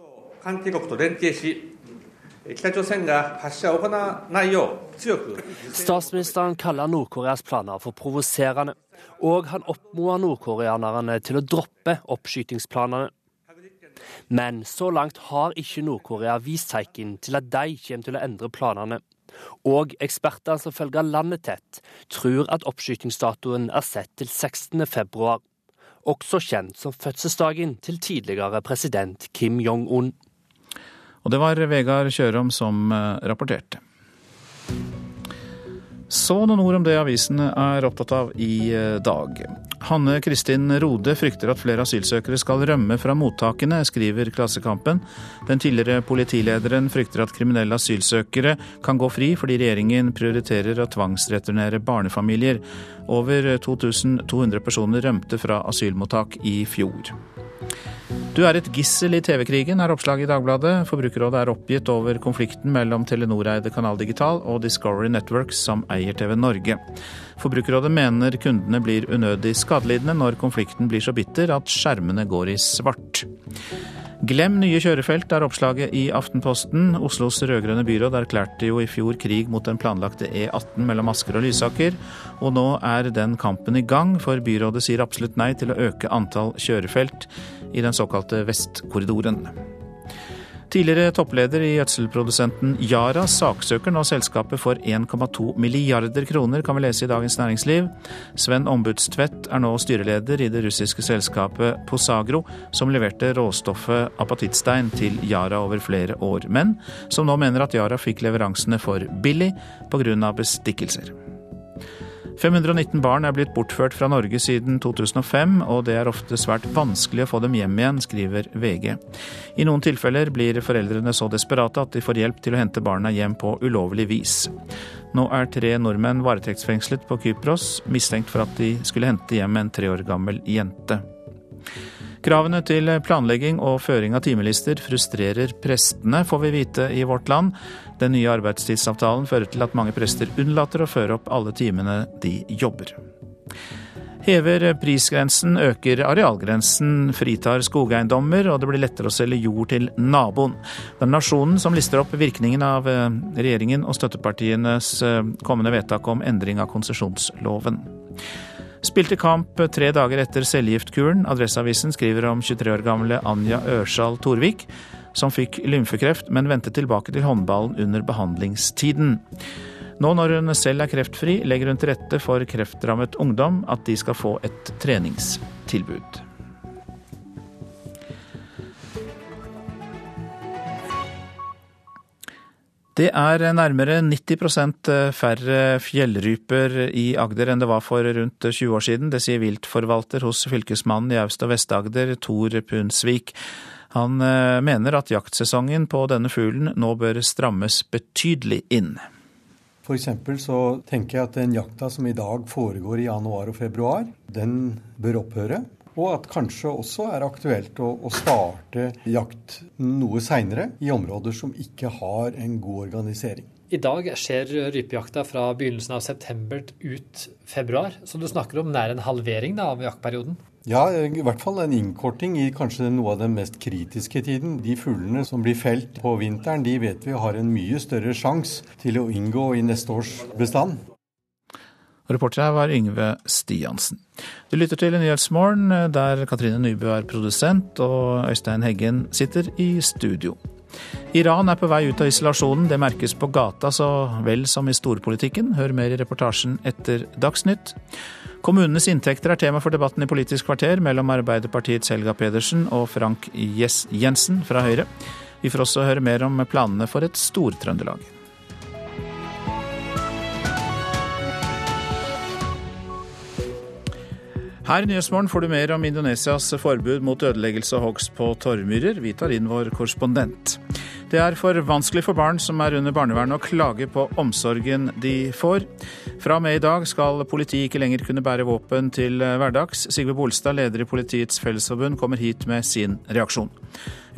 Statsministeren kaller Nord-Koreas planer for provoserende, og han oppmoder nordkoreanerne til å droppe oppskytingsplanene. Men så langt har ikke Nord-Korea vist tegn til at de kommer til å endre planene. Og eksperter som følger landet tett, tror at oppskytingsdatoen er sett til 16. februar. Også kjent som fødselsdagen til tidligere president Kim Jong-un. Og det var Vegard Kjørom som eh, rapporterte. Så noen ord om det avisene er opptatt av i eh, dag. Hanne Kristin Rode frykter at flere asylsøkere skal rømme fra mottakene, skriver Klassekampen. Den tidligere politilederen frykter at kriminelle asylsøkere kan gå fri fordi regjeringen prioriterer å tvangsreturnere barnefamilier. Over 2200 personer rømte fra asylmottak i fjor. Du er et gissel i TV-krigen, er oppslaget i Dagbladet. Forbrukerrådet er oppgitt over konflikten mellom Telenor-eide Kanal Digital og Discovery Networks, som eier TV Norge. Forbrukerrådet mener kundene blir unødig skadelidende når konflikten blir så bitter at skjermene går i svart. Glem nye kjørefelt, er oppslaget i Aftenposten. Oslos rød-grønne byråd erklærte jo i fjor krig mot den planlagte E18 mellom Asker og Lysaker, og nå er den kampen i gang, for byrådet sier absolutt nei til å øke antall kjørefelt i den såkalte Vestkorridoren. Tidligere toppleder i gjødselprodusenten Yara saksøker nå selskapet for 1,2 milliarder kroner, kan vi lese i Dagens Næringsliv. Sven Ombudstvedt er nå styreleder i det russiske selskapet Posagro, som leverte råstoffet apatittstein til Yara over flere år, men som nå mener at Yara fikk leveransene for billig pga. bestikkelser. 519 barn er blitt bortført fra Norge siden 2005, og det er ofte svært vanskelig å få dem hjem igjen, skriver VG. I noen tilfeller blir foreldrene så desperate at de får hjelp til å hente barna hjem på ulovlig vis. Nå er tre nordmenn varetektsfengslet på Kypros, mistenkt for at de skulle hente hjem en tre år gammel jente. Kravene til planlegging og føring av timelister frustrerer prestene, får vi vite i Vårt Land. Den nye arbeidstidsavtalen fører til at mange prester unnlater å føre opp alle timene de jobber. Hever prisgrensen, øker arealgrensen, fritar skogeiendommer, og det blir lettere å selge jord til naboen. Det er Nasjonen som lister opp virkningen av eh, regjeringen og støttepartienes eh, kommende vedtak om endring av konsesjonsloven. Spilte kamp tre dager etter cellegiftkuren. Adresseavisen skriver om 23 år gamle Anja Ørsal Torvik, som fikk lymfekreft, men vendte tilbake til håndballen under behandlingstiden. Nå når hun selv er kreftfri, legger hun til rette for kreftrammet ungdom at de skal få et treningstilbud. Det er nærmere 90% færre fjellryper i Agder enn det var for rundt 20 år siden. Det sier viltforvalter hos fylkesmannen i Aust- og Vest-Agder, Tor Punsvik. Han eh, mener at jaktsesongen på denne fuglen nå bør strammes betydelig inn. F.eks. så tenker jeg at den jakta som i dag foregår i januar og februar, den bør opphøre. Og at kanskje også er aktuelt å, å starte jakt noe seinere i områder som ikke har en god organisering. I dag skjer rypejakta fra begynnelsen av september ut februar, så du snakker om nær en halvering da, av jaktperioden? Ja, i hvert fall en innkorting i kanskje noe av den mest kritiske tiden. De fuglene som blir felt på vinteren, de vet vi har en mye større sjanse til å inngå i neste års bestand. Reporter her var Yngve Stiansen. Du lytter til Nyhetsmorgen, der Katrine Nybø er produsent og Øystein Heggen sitter i studio. Iran er på vei ut av isolasjonen. Det merkes på gata så vel som i storpolitikken. Hør mer i reportasjen etter Dagsnytt. Kommunenes inntekter er tema for debatten i Politisk kvarter mellom Arbeiderpartiets Helga Pedersen og Frank Jensen fra Høyre. Vi får også høre mer om planene for et Stor-Trøndelag. Her i Nyhetsmorgen får du mer om Indonesias forbud mot ødeleggelse og hogst på torvmyrer. Vi tar inn vår korrespondent. Det er for vanskelig for barn som er under barnevernet å klage på omsorgen de får. Fra og med i dag skal politiet ikke lenger kunne bære våpen til hverdags. Sigve Bolstad, leder i Politiets Fellesforbund, kommer hit med sin reaksjon.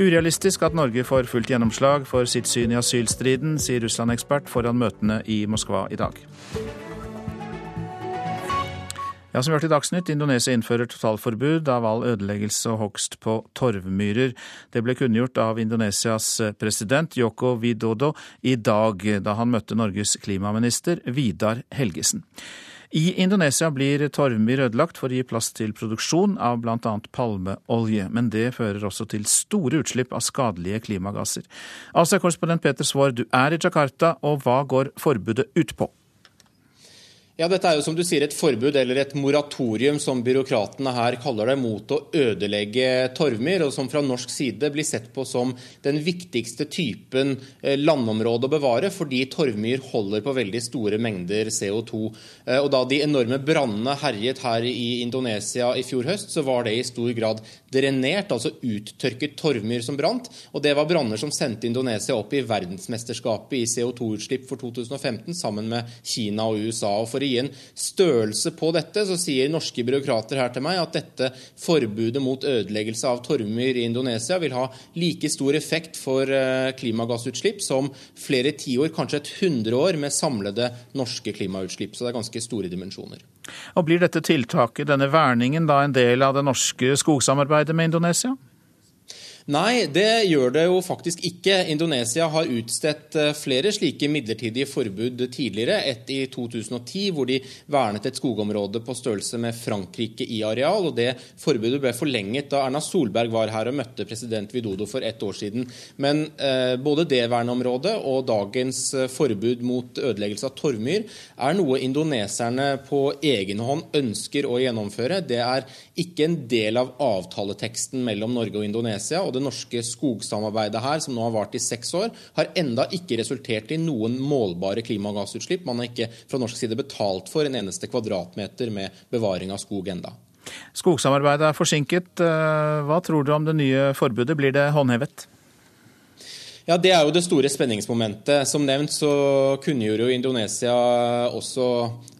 Urealistisk at Norge får fullt gjennomslag for sitt syn i asylstriden, sier Russland-ekspert foran møtene i Moskva i dag. Ja, som vi hørte i Dagsnytt, Indonesia innfører totalforbud av all ødeleggelse og hogst på torvmyrer. Det ble kunngjort av Indonesias president Yoko Widodo i dag, da han møtte Norges klimaminister Vidar Helgesen. I Indonesia blir torvmyr ødelagt for å gi plass til produksjon av bl.a. palmeolje, men det fører også til store utslipp av skadelige klimagasser. Asia-korrespondent Peter Svaar, du er i Jakarta, og hva går forbudet ut på? Ja, Dette er jo som du sier et forbud eller et moratorium, som byråkratene her kaller det, mot å ødelegge torvmyr, og som fra norsk side blir sett på som den viktigste typen eh, landområde å bevare, fordi torvmyr holder på veldig store mengder CO2. Eh, og Da de enorme brannene herjet her i Indonesia i fjor høst, så var det i stor grad drenert, altså uttørket torvmyr som brant. Og det var branner som sendte Indonesia opp i verdensmesterskapet i CO2-utslipp for 2015, sammen med Kina og USA. og for å gi en størrelse på dette, så sier norske byråkrater her til meg at dette forbudet mot ødeleggelse av torvmyr i Indonesia vil ha like stor effekt for eh, klimagassutslipp som flere tiår, kanskje et hundre år med samlede norske klimautslipp. Så det er ganske store dimensjoner. Og Blir dette tiltaket, denne verningen, da en del av det norske skogsamarbeidet med Indonesia? Nei, det gjør det jo faktisk ikke. Indonesia har utstedt eh, flere slike midlertidige forbud tidligere. Et i 2010, hvor de vernet et skogområde på størrelse med Frankrike i areal. og Det forbudet ble forlenget da Erna Solberg var her og møtte president Widodo for ett år siden. Men eh, både det verneområdet og dagens eh, forbud mot ødeleggelse av torvmyr er noe indoneserne på egen hånd ønsker å gjennomføre. Det er ikke en del av avtaleteksten mellom Norge og Indonesia. Og det norske skogsamarbeidet her, som nå har vart i seks år, har enda ikke resultert i noen målbare klimagassutslipp. Man har ikke fra norsk side betalt for en eneste kvadratmeter med bevaring av skog enda. Skogsamarbeidet er forsinket. Eh, hva tror du om det nye forbudet? Blir det håndhevet? Ja, Det er jo det store spenningsmomentet. Som nevnt så kunngjorde jo Indonesia også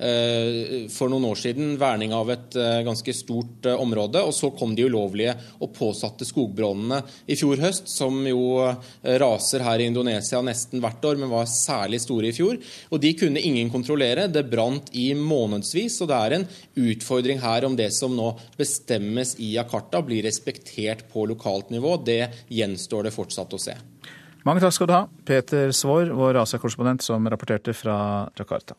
eh, for noen år siden verning av et eh, ganske stort eh, område. Og så kom de ulovlige og påsatte skogbrannene i fjor høst, som jo eh, raser her i Indonesia nesten hvert år, men var særlig store i fjor. Og de kunne ingen kontrollere. Det brant i månedsvis, og det er en utfordring her om det som nå bestemmes i Jakarta, blir respektert på lokalt nivå. Det gjenstår det fortsatt å se. Mange takk skal du ha, Peter Svaar, vår Asia-korrespondent som rapporterte fra Jakarta.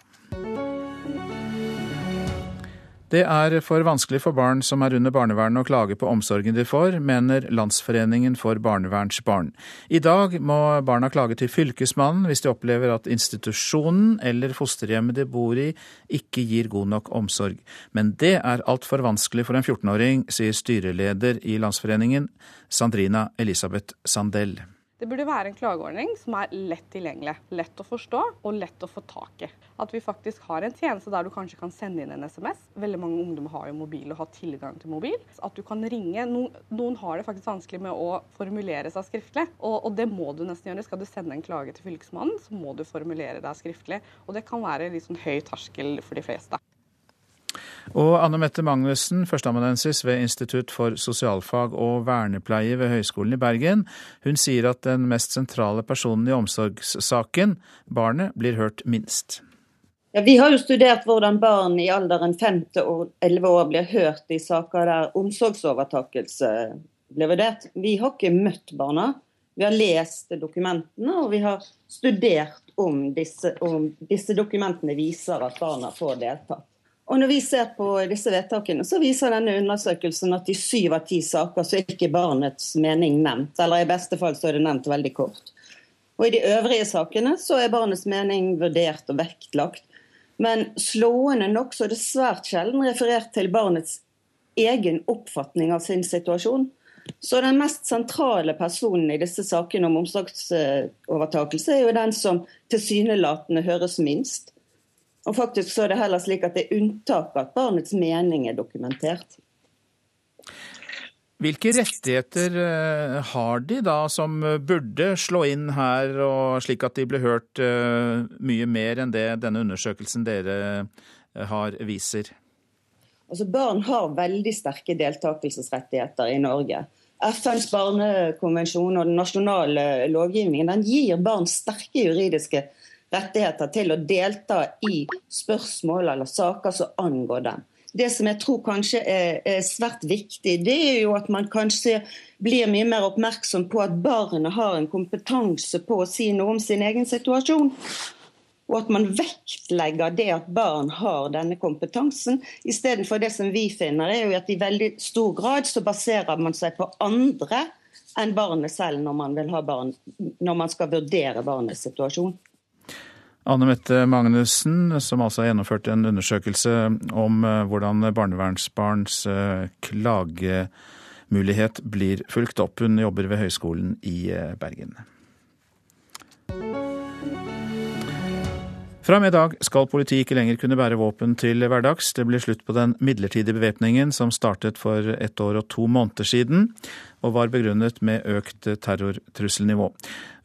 Det er for vanskelig for barn som er under barnevernet å klage på omsorgen de får, mener Landsforeningen for barnevernsbarn. I dag må barna klage til Fylkesmannen hvis de opplever at institusjonen eller fosterhjemmet de bor i ikke gir god nok omsorg. Men det er altfor vanskelig for en 14-åring, sier styreleder i Landsforeningen, Sandrina Elisabeth Sandell. Det burde være en klageordning som er lett tilgjengelig, lett å forstå og lett å få tak i. At vi faktisk har en tjeneste der du kanskje kan sende inn en SMS. Veldig mange ungdommer har jo mobil og har tilgang til mobil. At du kan ringe. Noen, har det faktisk vanskelig med å formulere seg skriftlig, og, og, det må du nesten gjøre. Skal du sende en klage til Fylkesmannen, så må du formulere deg skriftlig. Og det kan være litt sånn høy terskel for de fleste. Og Anne Mette Magnussen, førsteamanuensis ved Institutt for sosialfag og vernepleie ved Høgskolen i Bergen, hun sier at den mest sentrale personen i omsorgssaken, barnet, blir hørt minst. Ja, vi har jo studert hvordan barn i alderen 5 til 11 år blir hørt i saker der omsorgsovertakelse blir vurdert. Vi har ikke møtt barna. Vi har lest dokumentene, og vi har studert om disse, om disse dokumentene viser at barna får deltatt. Og når vi ser på disse vedtakene, så viser denne undersøkelsen at i syv av ti saker så er ikke barnets mening nevnt. Eller i beste fall så er det nevnt veldig kort. Og i de øvrige sakene så er barnets mening vurdert og vektlagt. Men slående nok så er det svært sjelden referert til barnets egen oppfatning av sin situasjon. Så den mest sentrale personen i disse sakene om omsorgsovertakelse er jo den som tilsynelatende høres minst. Og faktisk så er det heller slik at det er unntaket at barnets mening er dokumentert. Hvilke rettigheter eh, har de da som burde slå inn her, og slik at de blir hørt eh, mye mer enn det denne undersøkelsen dere eh, har, viser? Altså Barn har veldig sterke deltakelsesrettigheter i Norge. FNs barnekonvensjon og den nasjonale lovgivningen den gir barn sterke juridiske rettigheter rettigheter til å delta i spørsmål eller saker som angår dem. Det som jeg tror kanskje er, svært viktig, det er jo at man kanskje blir mye mer oppmerksom på at barnet har en kompetanse på å si noe om sin egen situasjon. og at man vektlegger det at barn har denne kompetansen. Istedenfor det som vi finner, er jo at i veldig stor grad så baserer man seg på andre enn barnet selv når man, barn, når man skal vurdere barnets situasjon. Anne Mette Magnussen, som altså har gjennomført en undersøkelse om eh, hvordan barnevernsbarns eh, klagemulighet blir fulgt opp. Hun jobber ved Høgskolen i eh, Bergen. Fra og med i dag skal politiet ikke lenger kunne bære våpen til hverdags. Det blir slutt på den midlertidige bevæpningen som startet for ett år og to måneder siden, og var begrunnet med økt terrortrusselnivå.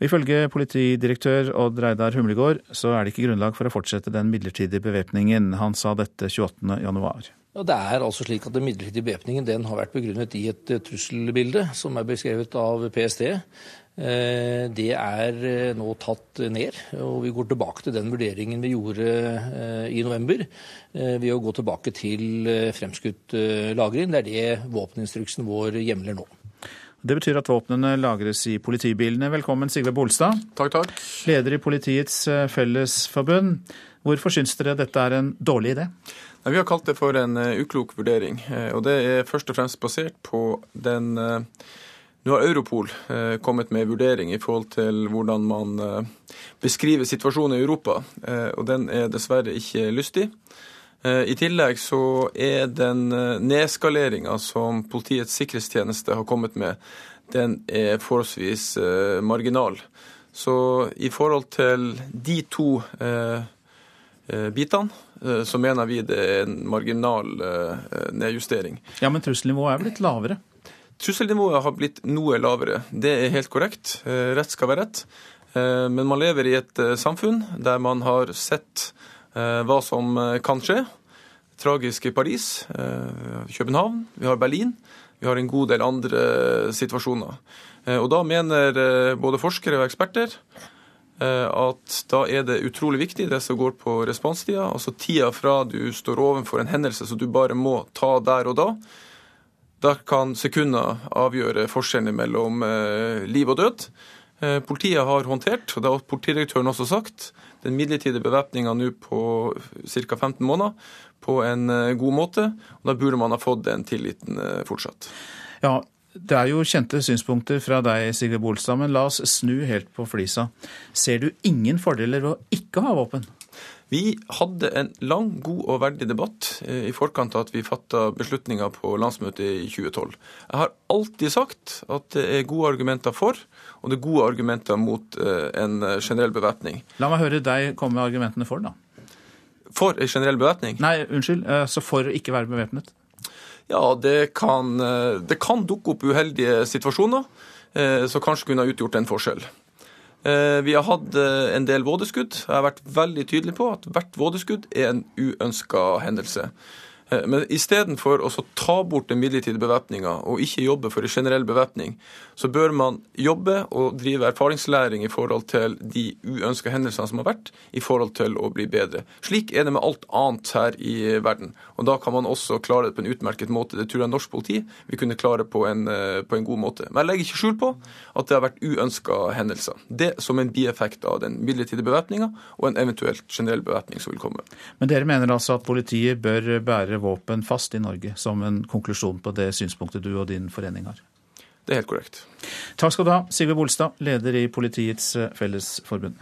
Ifølge politidirektør Odd Reidar Humlegård så er det ikke grunnlag for å fortsette den midlertidige bevæpningen. Han sa dette 28.1. Ja, det er altså slik at Den midlertidige bevæpningen har vært begrunnet i et trusselbilde som er beskrevet av PST. Eh, det er eh, nå tatt ned, og vi går tilbake til den vurderingen vi gjorde eh, i november ved å gå tilbake til fremskutt lagring. Det er det våpeninstruksen vår hjemler nå. Det betyr at våpnene lagres i politibilene. Velkommen, Sigve Bolstad. Takk, takk. Leder i Politiets Fellesforbund. Hvorfor syns dere dette er en dårlig idé? Vi har kalt det for en uklok vurdering. Og det er først og fremst basert på den nå har Europol eh, kommet med en vurdering i forhold til hvordan man eh, beskriver situasjonen i Europa, eh, og den er dessverre ikke lystig. I tillegg så er den nedskaleringa som Politiets sikkerhetstjeneste har kommet med, den er forholdsvis marginal. Så i forhold til de to bitene, så mener vi det er en marginal nedjustering. Ja, Men trusselnivået er blitt lavere? Trusselnivået har blitt noe lavere. Det er helt korrekt. Eh, rett skal være rett. Eh, men man lever i et eh, samfunn der man har sett hva som kan skje. Tragisk i Paris, København, vi har Berlin. Vi har en god del andre situasjoner. Og da mener både forskere og eksperter at da er det utrolig viktig det som går på responstida, altså tida fra du står overfor en hendelse som du bare må ta der og da, da kan sekunder avgjøre forskjellen mellom eh, liv og død. Eh, politiet har håndtert, og det har politidirektøren også sagt, den midlertidige bevæpninga nå på ca. 15 måneder på en eh, god måte. og Da burde man ha fått den tilliten fortsatt. Ja, det er jo kjente synspunkter fra deg, Sigve Bolstad, men la oss snu helt på flisa. Ser du ingen fordeler ved å ikke ha våpen? Vi hadde en lang, god og verdig debatt eh, i forkant av at vi fatta beslutninger på landsmøtet i 2012. Jeg har alltid sagt at det er gode argumenter for, og det er gode argumenter mot eh, en generell bevæpning. La meg høre deg komme med argumentene for, da. For en generell bevæpning? Nei, unnskyld. Eh, så for å ikke være bevæpnet? Ja, det kan, det kan dukke opp uheldige situasjoner som kanskje kunne ha utgjort en forskjell. Eh, vi har hatt eh, en del vådeskudd. Jeg har vært veldig tydelig på at hvert vådeskudd er en uønska hendelse. Eh, men istedenfor å ta bort den midlertidige bevæpninga og ikke jobbe for en generell bevæpning, så bør man jobbe og drive erfaringslæring i forhold til de uønska hendelsene som har vært, i forhold til å bli bedre. Slik er det med alt annet her i verden. Og da kan man også klare det på en utmerket måte. Det tror jeg norsk politi vil kunne klare på en, på en god måte. Men jeg legger ikke skjul på at det har vært uønska hendelser. Det som en bieffekt av den midlertidige bevæpninga og en eventuelt generell bevæpning som vil komme. Men dere mener altså at politiet bør bære våpen fast i Norge, som en konklusjon på det synspunktet du og din forening har? Det er helt korrekt. Takk skal du ha, Sigve Bolstad, leder i Politiets Fellesforbund.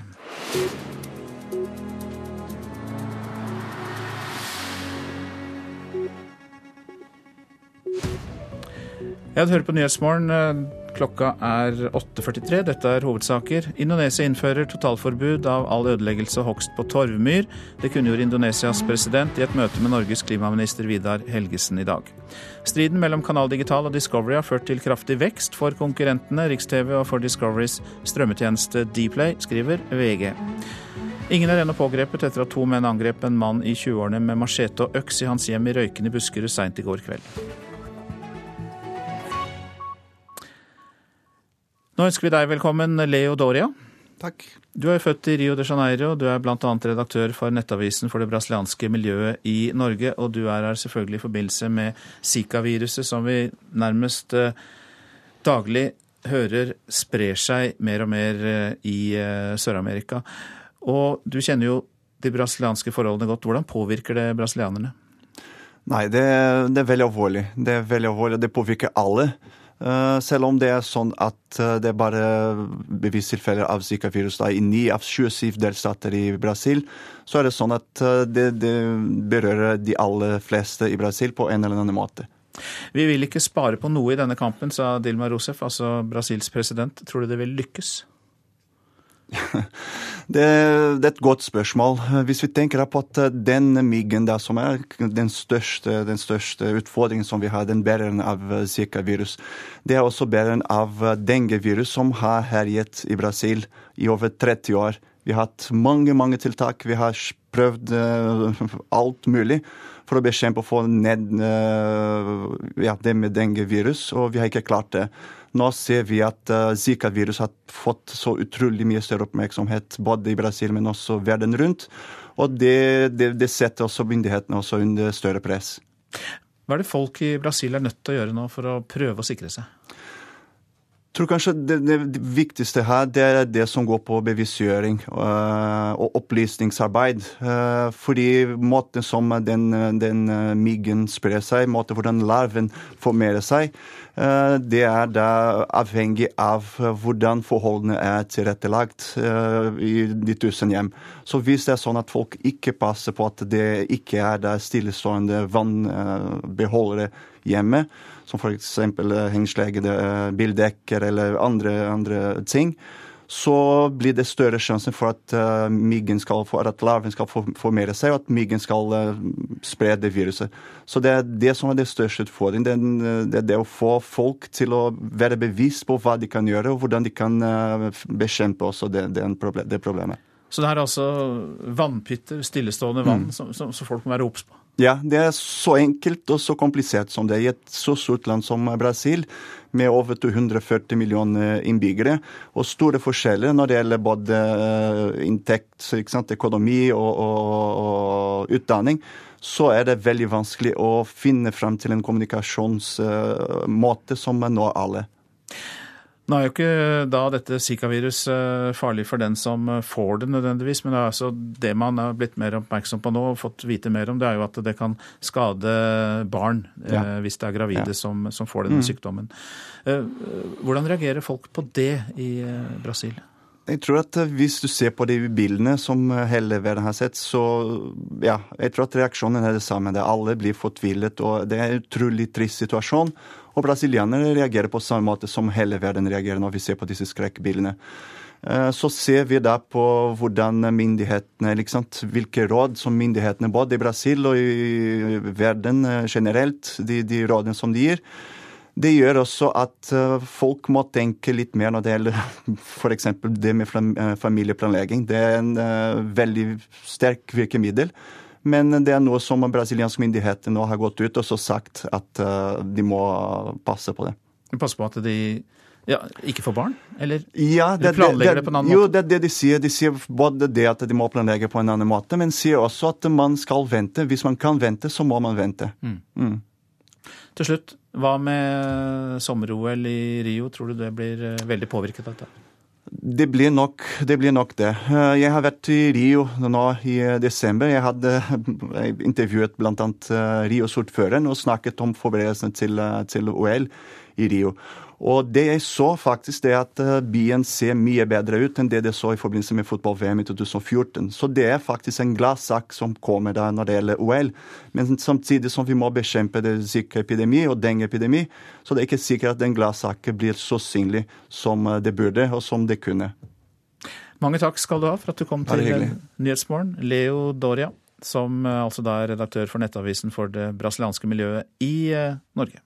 Ja, du hører på Nyhetsmorgen. Klokka er 8.43. Dette er hovedsaker. Indonesia innfører totalforbud av all ødeleggelse og hogst på torvmyr. Det kunngjorde Indonesias president i et møte med Norges klimaminister Vidar Helgesen i dag. Striden mellom Kanal Digital og Discovery har ført til kraftig vekst for konkurrentene Riks-TV og for Discoverys strømmetjeneste Dplay, skriver VG. Ingen er ennå pågrepet etter at to menn angrep en mann i 20-årene med machete og øks i hans hjem i Røyken i Buskerud seint i går kveld. Nå ønsker vi deg velkommen, Leo Doria. Takk. Du er født i Rio de Janeiro. Du er bl.a. redaktør for nettavisen for det brasilianske miljøet i Norge. Og du er her selvfølgelig i forbindelse med Zika-viruset, som vi nærmest eh, daglig hører sprer seg mer og mer eh, i eh, Sør-Amerika. Og du kjenner jo de brasilianske forholdene godt. Hvordan påvirker det brasilianerne? Nei, det, det er veldig alvorlig. Det er veldig alvorlig, og det påvirker alle. Uh, selv om det er sånn at uh, det er bare bevistilfeller av Zika-virus i 9 av 27 delstater i Brasil, så er det sånn at uh, det, det, berører de aller fleste i Brasil på en eller annen måte. Vi vil ikke spare på noe i denne kampen, sa Dilma Rousef, altså Brasils president. Tror du det vil lykkes? Det, det, er et godt spørsmål. Hvis vi tenker på at den myggen der som er den største, den største utfordringen som vi har, den bæreren av Zika-virus, det er også bæreren av dengue-virus som har herjet i Brasil i over 30 år. Vi har hatt mange, mange tiltak. Vi har prøvd uh, alt mulig for å bekjempe og få ned uh, ja, det med dengue-virus, og vi har ikke klart det. Nå ser vi at uh, Zika-virus har fått så utrolig mye større oppmerksomhet både i Brasil, men også verden rundt. Og det, det, det setter også myndighetene også under større press. Hva er det folk i Brasil er nødt til å gjøre nå for å prøve å sikre seg? Tror kanskje det, det, viktigste her det er det som går på bevisstgjøring uh, og opplysningsarbeid. Uh, fordi måten som den, den myggen sprer seg, måten hvordan larven formerer seg, uh, det er da avhengig av hvordan forholdene er tilrettelagt i de tusen hjem. Så hvis det er sånn at folk ikke passer på at det ikke er der stillestående vannbeholdere hjemme, som f.eks. Eh, hengslegede eh, bildekker eller andre, andre, ting, så blir det større sjanse for at uh, myggen skal for at larven skal formere seg, og at myggen skal uh, spre det viruset. Så det er det som er det største utfordringen. Det, det er det å få folk til å være bevisst på hva de kan gjøre, og hvordan de kan uh, bekjempe også det, det, det problemet. Så det er altså vannpytter, stillestående vann, mm. som, som, som folk må være obs på? Ja, det er så enkelt og så komplisert som det er i et så stort land som Brasil, med over 240 millioner innbyggere, og store forskjeller når det gjelder både eh, inntekt, økonomi og, og, og, utdanning, så er det veldig vanskelig å finne frem til en kommunikasjonsmåte som når alle. Nå er jo ikke da dette Zika-virus eh, farlig for den som eh, får det nødvendigvis, men det, er altså det man er blitt mer oppmerksom på nå og fått vite mer om, det er jo at det kan skade barn eh, hvis det er gravide ja. som, som, får denne mm. sykdommen. Hvordan reagerer folk på det i Brasil? Jeg tror at Hvis du ser på de bildene som hele verden har sett, så ja, jeg tror at reaksjonen er det samme. Det alle blir fortvilet, og det er en utrolig trist situasjon. Og brasilianerne reagerer på samme måte som hele verden reagerer når vi ser på disse skrekkbildene. Eh, så ser vi da på hvordan myndighetene, liksom, hvilke råd som myndighetene både i Brasil og i verden eh, generelt, de, de rådene som de gir. Det gjør også at eh, folk må tenke litt mer når det gjelder <laughs> f.eks. det med familieplanlegging. Det er en veldig sterk virkemiddel. Men det er noe som brasilianske myndigheter nå har gått ut og så sagt at uh, de må passe på det. Passe på at de ja, ikke får barn? Eller, ja, det, planlegger det, det, på en annen måte? Jo, det er det de sier. De sier både det at de må planlegge på en annen måte, men sier også at man skal vente. Hvis man kan vente, så må man vente. Mm. Mm. Til slutt, hva med sommer-OL i Rio? Tror du det blir eh, veldig påvirket av dette? Det blir, nok, det blir nok det. Eh, jeg har vært i Rio nå i eh, desember. Jeg hadde intervjuet bl.a. Eh, Rios ordfører og snakket om forberedelsene til, til OL i Rio. Og det jeg så, faktisk, det at eh, byen ser mye bedre ut enn det det så i forbindelse med fotball-VM i 2014. Så det er faktisk en gladsak som kommer der når det gjelder OL. Men samtidig som vi må bekjempe det sykeepidemi og dengeepidemi, så det er ikke sikkert at den gladsaken blir så synlig som eh, det burde, og som det kunne. Mange takk skal du ha for at du kom til Nyhetsmorgen. Leo Doria, som eh, altså da er redaktør for nettavisen for det brasilianske miljøet i Norge.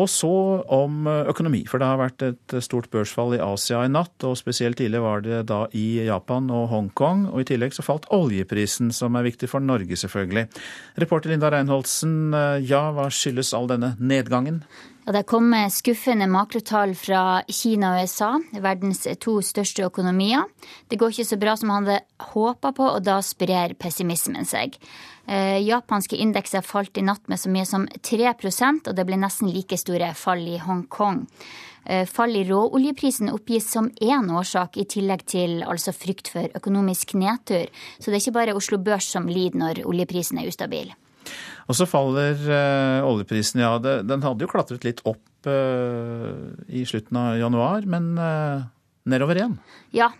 Og så om eh, økonomi, for det har vært et stort børsfall i Asia i natt. Og spesielt ille var det da i Japan og Hongkong. Og i tillegg så falt oljeprisen, som er viktig for Norge, selvfølgelig. Reporter Linda Reinholdsen, eh, ja, hva skyldes all denne nedgangen? Det kom skuffende makrotall fra Kina og USA, verdens to største økonomier. Det går ikke så bra som han hadde håpa på, og da sprer pessimismen seg. Eh, japanske indekser falt i natt med så mye som 3% og det ble nesten like store fall i Hongkong. Eh, fall i råoljeprisen oppgis som én årsak, i tillegg til altså frykt for økonomisk nedtur. Så det er ikke bare Oslo Børs som lider når oljeprisen er ustabil. Og så faller uh, oljeprisen, ja. Det, den hadde jo klatret litt opp uh, i slutten av januar, men uh, nedover igjen? Ja,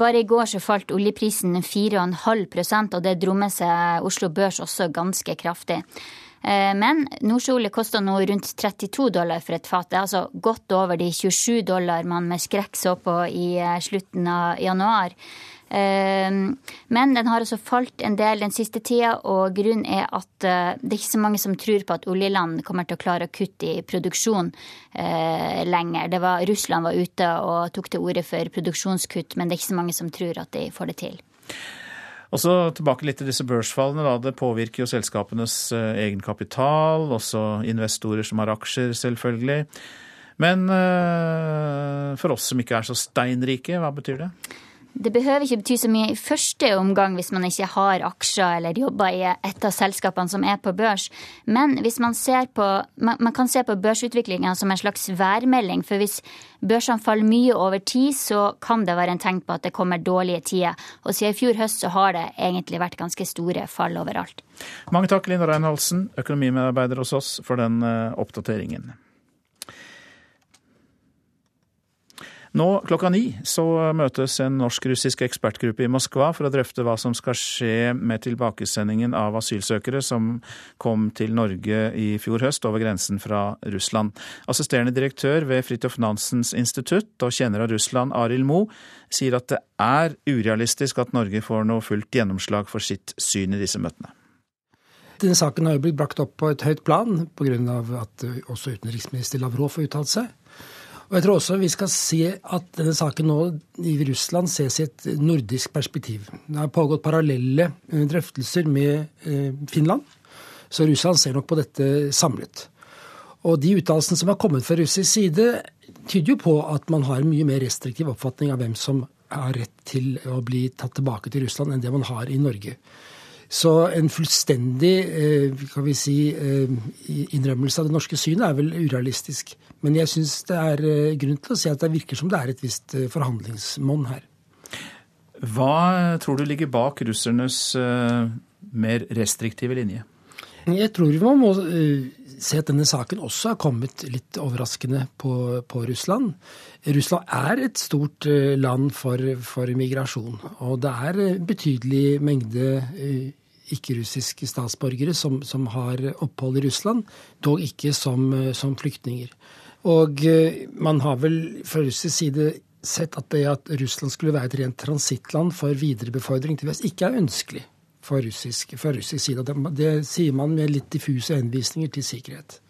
bare i går så falt oljeprisen 4,5% og det drommer seg Oslo Børs også ganske kraftig. Men nordsjøolje koster nå rundt 32 dollar for et fat. Det er altså godt over de 27 dollar man med skrekk så på i slutten av januar. Ehm, men den har også falt en del den siste tida, og grunnen er at eh, det er ikke så mange som tror på at oljeland kommer til å klare å kutte i produksjon eh, lenger. Var, Russland var ute og tok til orde for produksjonskutt, men det er ikke så mange som tror at de får det til. Og så tilbake litt til disse børsfallene. Da. Det påvirker jo selskapenes eh, egenkapital, også investorer som har aksjer, selvfølgelig. Men for oss som ikke er så steinrike, hva betyr det? Det behøver ikke bety så mye i første omgang hvis man ikke har aksjer eller jobber i et av selskapene som er på børs. Men hvis man ser på Man, man kan se på børsutviklinga som en slags værmelding. For hvis børsene faller mye over tid, så kan det være en tegn på at det kommer dårlige tider. Og siden i fjor høst så har det egentlig vært ganske store fall overalt. Mange takk, Linda Reinholsen, økonomimedarbeider hos oss, for den eh, oppdateringen. Nå klokka ni så møtes en norsk-russisk ekspertgruppe i Moskva for å drøfte hva som skal skje med tilbakesendingen av asylsøkere som kom til Norge i fjor høst over grensen fra Russland. Assisterende direktør ved Fridtjof Nansens institutt og kjenner av Russland, Arild Moe, sier at det er urealistisk at Norge får noe fullt gjennomslag for sitt syn i disse møtene. Denne saken har jo blitt brakt opp på et høyt plan pga. at også utenriksminister Lavrov har uttalt seg. Og jeg tror også vi skal se at denne saken nå i Russland ses i et nordisk perspektiv. Det har pågått parallelle eh, drøftelser med eh, Finland, så Russland ser nok på dette samlet. Og de uttalelsene som har kommet fra russisk side, tyder jo på at man har en mye mer restriktiv oppfatning av hvem som har rett til å bli tatt tilbake til Russland, enn det man har i Norge. Så en fullstendig eh, kan vi si, innrømmelse av det norske synet er vel urealistisk. Men jeg syns det er eh, grunn til å si at det virker som det er et visst eh, forhandlingsmonn her. Hva tror du ligger bak russernes mer restriktive linje? Jeg tror man må se at denne saken også har kommet litt overraskende på, på Russland. Russland er et stort uh, land for, for, migrasjon, og det er betydelig mengde ikke-russiske statsborgere som, som, har opphold i Russland, dog ikke som, som flyktninger. Og eh, man har vel fra russisk side sett at det at Russland skulle være et rent transittland for viderebefordring til vest, ikke er ønskelig fra russisk, fra russisk side. Det, det, sier man med litt diffuse henvisninger til sikkerhet.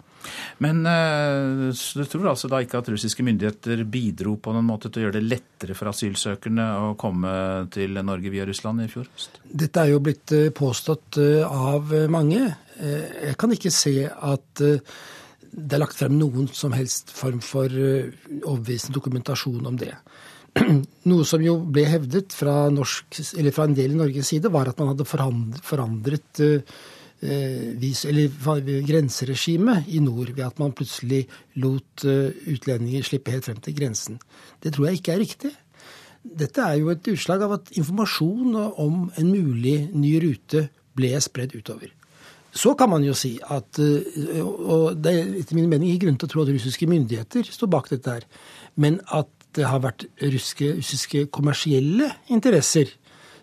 Men uh, du tror altså da ikke at russiske myndigheter bidro på noen måte til å gjøre det lettere for asylsøkerne å komme til Norge via Russland i fjor høst? Dette er jo blitt eh, påstått av mange. Jeg kan ikke se at det er lagt frem noen som helst form for eh, overbevisende dokumentasjon om det. <clears throat> Noe som jo ble hevdet fra, norsk, fra, en del i Norges side, var at man hadde forandret uh, vis, grenseregimet i nord ved at man plutselig lot uh, utlendinger slippe helt frem til grensen. Det tror jeg ikke er riktig. Dette er jo et utslag av at informasjon om en mulig ny rute ble spredd utover. Så kan man jo si at eh, Og det er etter min mening ikke grunn til å tro at russiske myndigheter står bak dette her. Men at det har vært russiske, russiske kommersielle interesser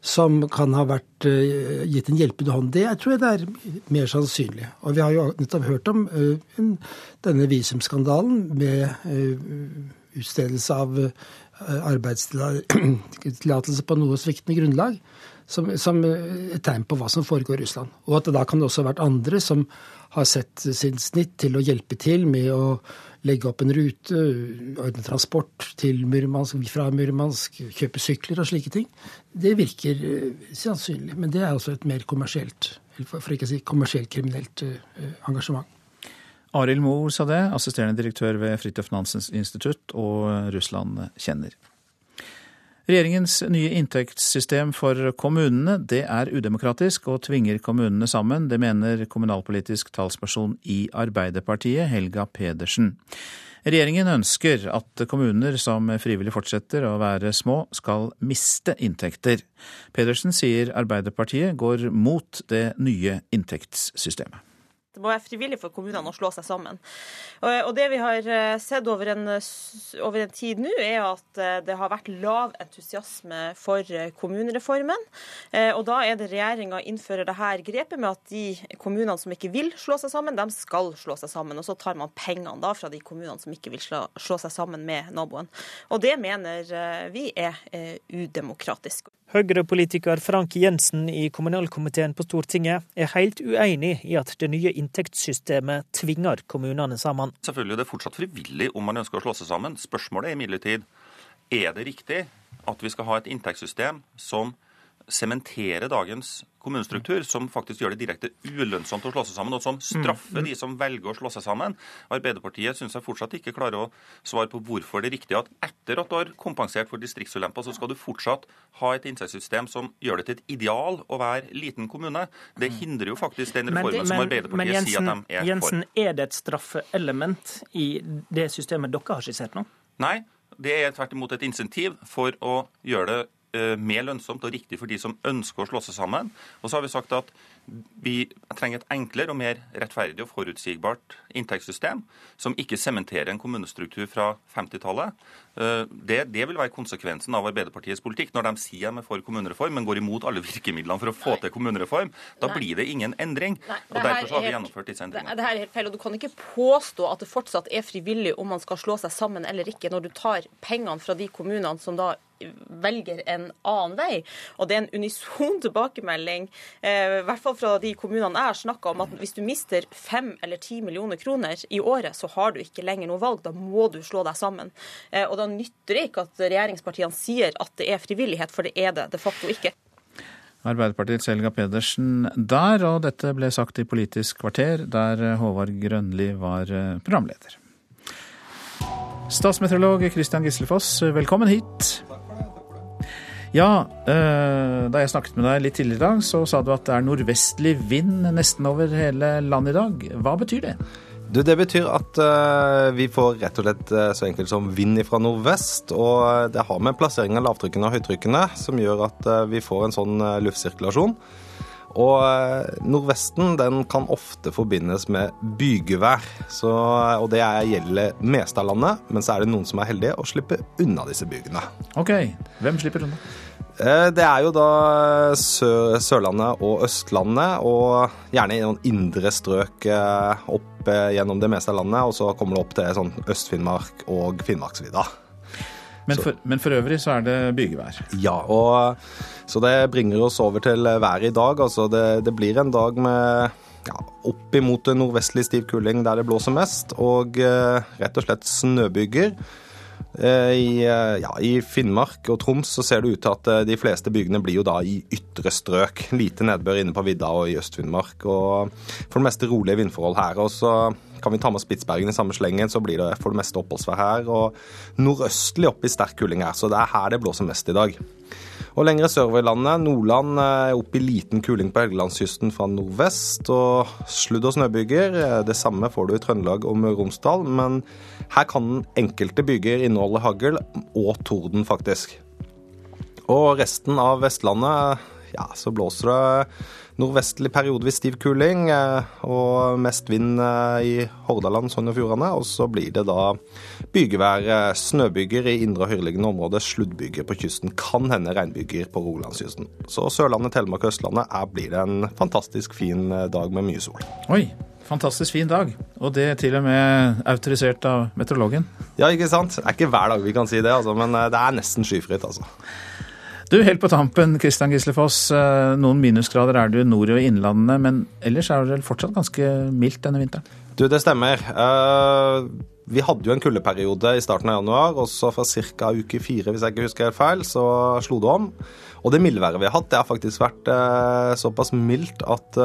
som kan ha vært uh, gitt en hjelpende hånd, det jeg tror jeg det er mer sannsynlig. Og vi har jo nettopp hørt om uh, denne visumskandalen med uh, utstedelse av arbeidstillatelse på noe sviktende grunnlag som, som, et tegn på hva som foregår i Russland. Og at det da kan det også ha vært andre som har sett sin snitt til å hjelpe til med å legge opp en rute, ordne transport til Murmansk, fra Murmansk, kjøpe sykler og slike ting. Det virker uh, sannsynlig. Men det er altså et mer kommersielt, for ikke å si kommersielt kriminelt uh, engasjement. Arild Moe sa det, assisterende direktør ved Fridtjof Nansens institutt og Russland kjenner. Regjeringens nye inntektssystem for kommunene det er udemokratisk og tvinger kommunene sammen. Det mener kommunalpolitisk talsperson i Arbeiderpartiet, Helga Pedersen. Regjeringen ønsker at kommuner som frivillig fortsetter å være små, skal miste inntekter. Pedersen sier Arbeiderpartiet går mot det nye inntektssystemet. Det må være frivillig for kommunene å slå seg sammen. Og Det vi har eh, sett over en, over en tid nå, er at eh, det har vært lav entusiasme for eh, kommunereformen. Og Da er det regjeringa innfører det her grepet med at de kommunene som ikke vil slå seg sammen, de skal slå seg sammen. Og så tar man pengene da fra de kommunene som ikke vil slå, slå seg sammen med naboen. Og Det mener vi er udemokratisk. Høyre-politiker Frank Jensen i kommunalkomiteen på Stortinget er helt uenig i at det nye inntektssystemet tvinger kommunene sammen. Selvfølgelig er det fortsatt frivillig om man ønsker å slå seg sammen. Spørsmålet er imidlertid er det riktig at vi skal ha et inntektssystem som sementere dagens kommunestruktur, som faktisk gjør det direkte ulønnsomt å slå seg sammen, og som straffer mm. de som velger å slå seg sammen. Arbeiderpartiet syns jeg fortsatt ikke klarer å svare på hvorfor det er riktig at etter at du har kompensert for distriktsulemper, så skal du fortsatt ha et innsatssystem som gjør det til et ideal å være liten kommune. Det mm. hindrer jo faktisk den reformen det, men, som Arbeiderpartiet men Jensen, sier at de er Jensen, for. Er det et straffeelement i det systemet dere har skissert nå? Nei, det er tvert imot et insentiv for å gjøre det mer lønnsomt og riktig for de som ønsker å slå seg sammen. Og så har vi sagt at vi trenger et enklere og mer rettferdig og forutsigbart inntektssystem, som ikke sementerer en kommunestruktur fra 50-tallet. Eh, det, det, vil være konsekvensen av Arbeiderpartiets politikk. Når de sier de er for kommunereform, men går imot alle virkemidlene for å få til kommunereform, da Nei. blir det ingen endring. Nei, og Derfor har vi gjennomført disse endringene. Det, det her er helt feil, og Du kan ikke påstå at det fortsatt er frivillig om man skal slå seg sammen eller ikke, når du tar pengene fra de kommunene som da velger en annen vei. Og det er en unison <laughs> tilbakemelding, eh, i hvert fall fra de kommunene jeg har snakka om, at hvis du mister fem eller ti millioner kroner i året, så har du ikke lenger noe valg. Da må du slå deg sammen. Eh, og da nytter det ikke at regjeringspartiene sier at det er frivillighet, for det er det de facto ikke. Arbeiderpartiets Helga Pedersen der, og dette ble sagt i Politisk kvarter, der Håvard Grønli var eh, programleder. Statsmeteorolog Christian Gislefoss, velkommen hit. Ja, eh, da jeg snakket med deg litt tidligere i dag, så sa du at det er nordvestlig vind nesten over hele landet i dag. Hva betyr det? Du, Det betyr at uh, vi får rett og slett uh, så enkelt som vind fra nordvest. Og det har med plassering av lavtrykkene og høytrykkene som gjør at vi får en sånn luftsirkulasjon. Og nordvesten den kan ofte forbindes med bygevær. Så, og det gjelder meste av landet, men så er det noen som er heldige og slipper unna disse bygene. Ok, Hvem slipper unna? Eh, det er jo da Sør Sørlandet og Østlandet, og gjerne i noen indre strøk eh, opp eh, gjennom det meste av landet. Og så kommer det opp til sånn Øst-Finnmark og Finnmarksvidda. Men, men, for øvrig så er det bygevær? Ja, og så det bringer oss over til været i dag. Altså det, det blir en dag med ja, oppimot nordvestlig stiv kuling der det blåser mest, og rett og slett snøbyger. Eh, I, eh, ja, I, Finnmark og Troms så ser det ut til at eh, de fleste bygdene blir jo da i ytre strøk. Lite nedbør inne på vidda og i Øst-Finnmark. og For det meste rolige vindforhold her. og så kan vi ta med Spitsbergen i samme slengen, så blir det for det meste oppholdsvær her. Og nordøstlig opp i sterk kuling her, så det er her det blåser mest i dag. Og lengre sørover i landet, Nordland er opp i liten kuling på Helgelandskysten fra nordvest. Og sludd- og snøbyger. Det samme får du i Trøndelag og Møre og Romsdal, men her kan enkelte byger inneholde hagl og torden, faktisk. Og resten av Vestlandet, ja, så blåser det Nordvestlig periodevis stiv kuling eh, og mest vind eh, i Hordaland, Sogn og Fjordane. Og så blir det da bygevær, eh, snøbyger i indre og høyereliggende områder, sluddbyger på kysten. Kan hende regnbyger på Rogalandskysten. Så Sørlandet, Telemark og Østlandet er, blir det en fantastisk fin dag med mye sol. Oi, fantastisk fin dag. Og det er til og med autorisert av meteorologen? Ja, ikke sant. Det er ikke hver dag vi kan si det, altså, men det er nesten skyfritt, altså. Du, Helt på tampen, Kristian Gislefoss. Eh, noen minusgrader er du nord i Innlandet, men ellers er det fortsatt ganske mildt denne vinteren? Du, det stemmer. Uh, vi hadde jo en kuldeperiode i starten av januar, og så fra ca. uke fire, hvis jeg ikke husker helt feil, så slo det om. Og det mildværet vi har hatt, det har faktisk vært uh, såpass mildt at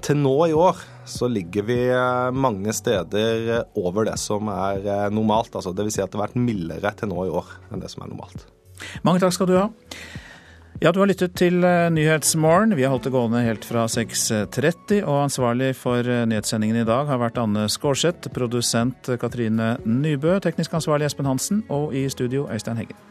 til nå i år så ligger vi mange steder over det som er normalt. Altså, vil si at det har vært mildere til nå i år enn det som er normalt. Mange takk skal du ha. Ja, du har lyttet til eh, Nyhetsmorgen. Vi har holdt det gående helt fra 6.30, og ansvarlig for eh, nyhetssendingen i dag har vært Anne Skårseth, produsent Katrine Nybø, teknisk ansvarlig Espen Hansen, og i studio Øystein Heggen.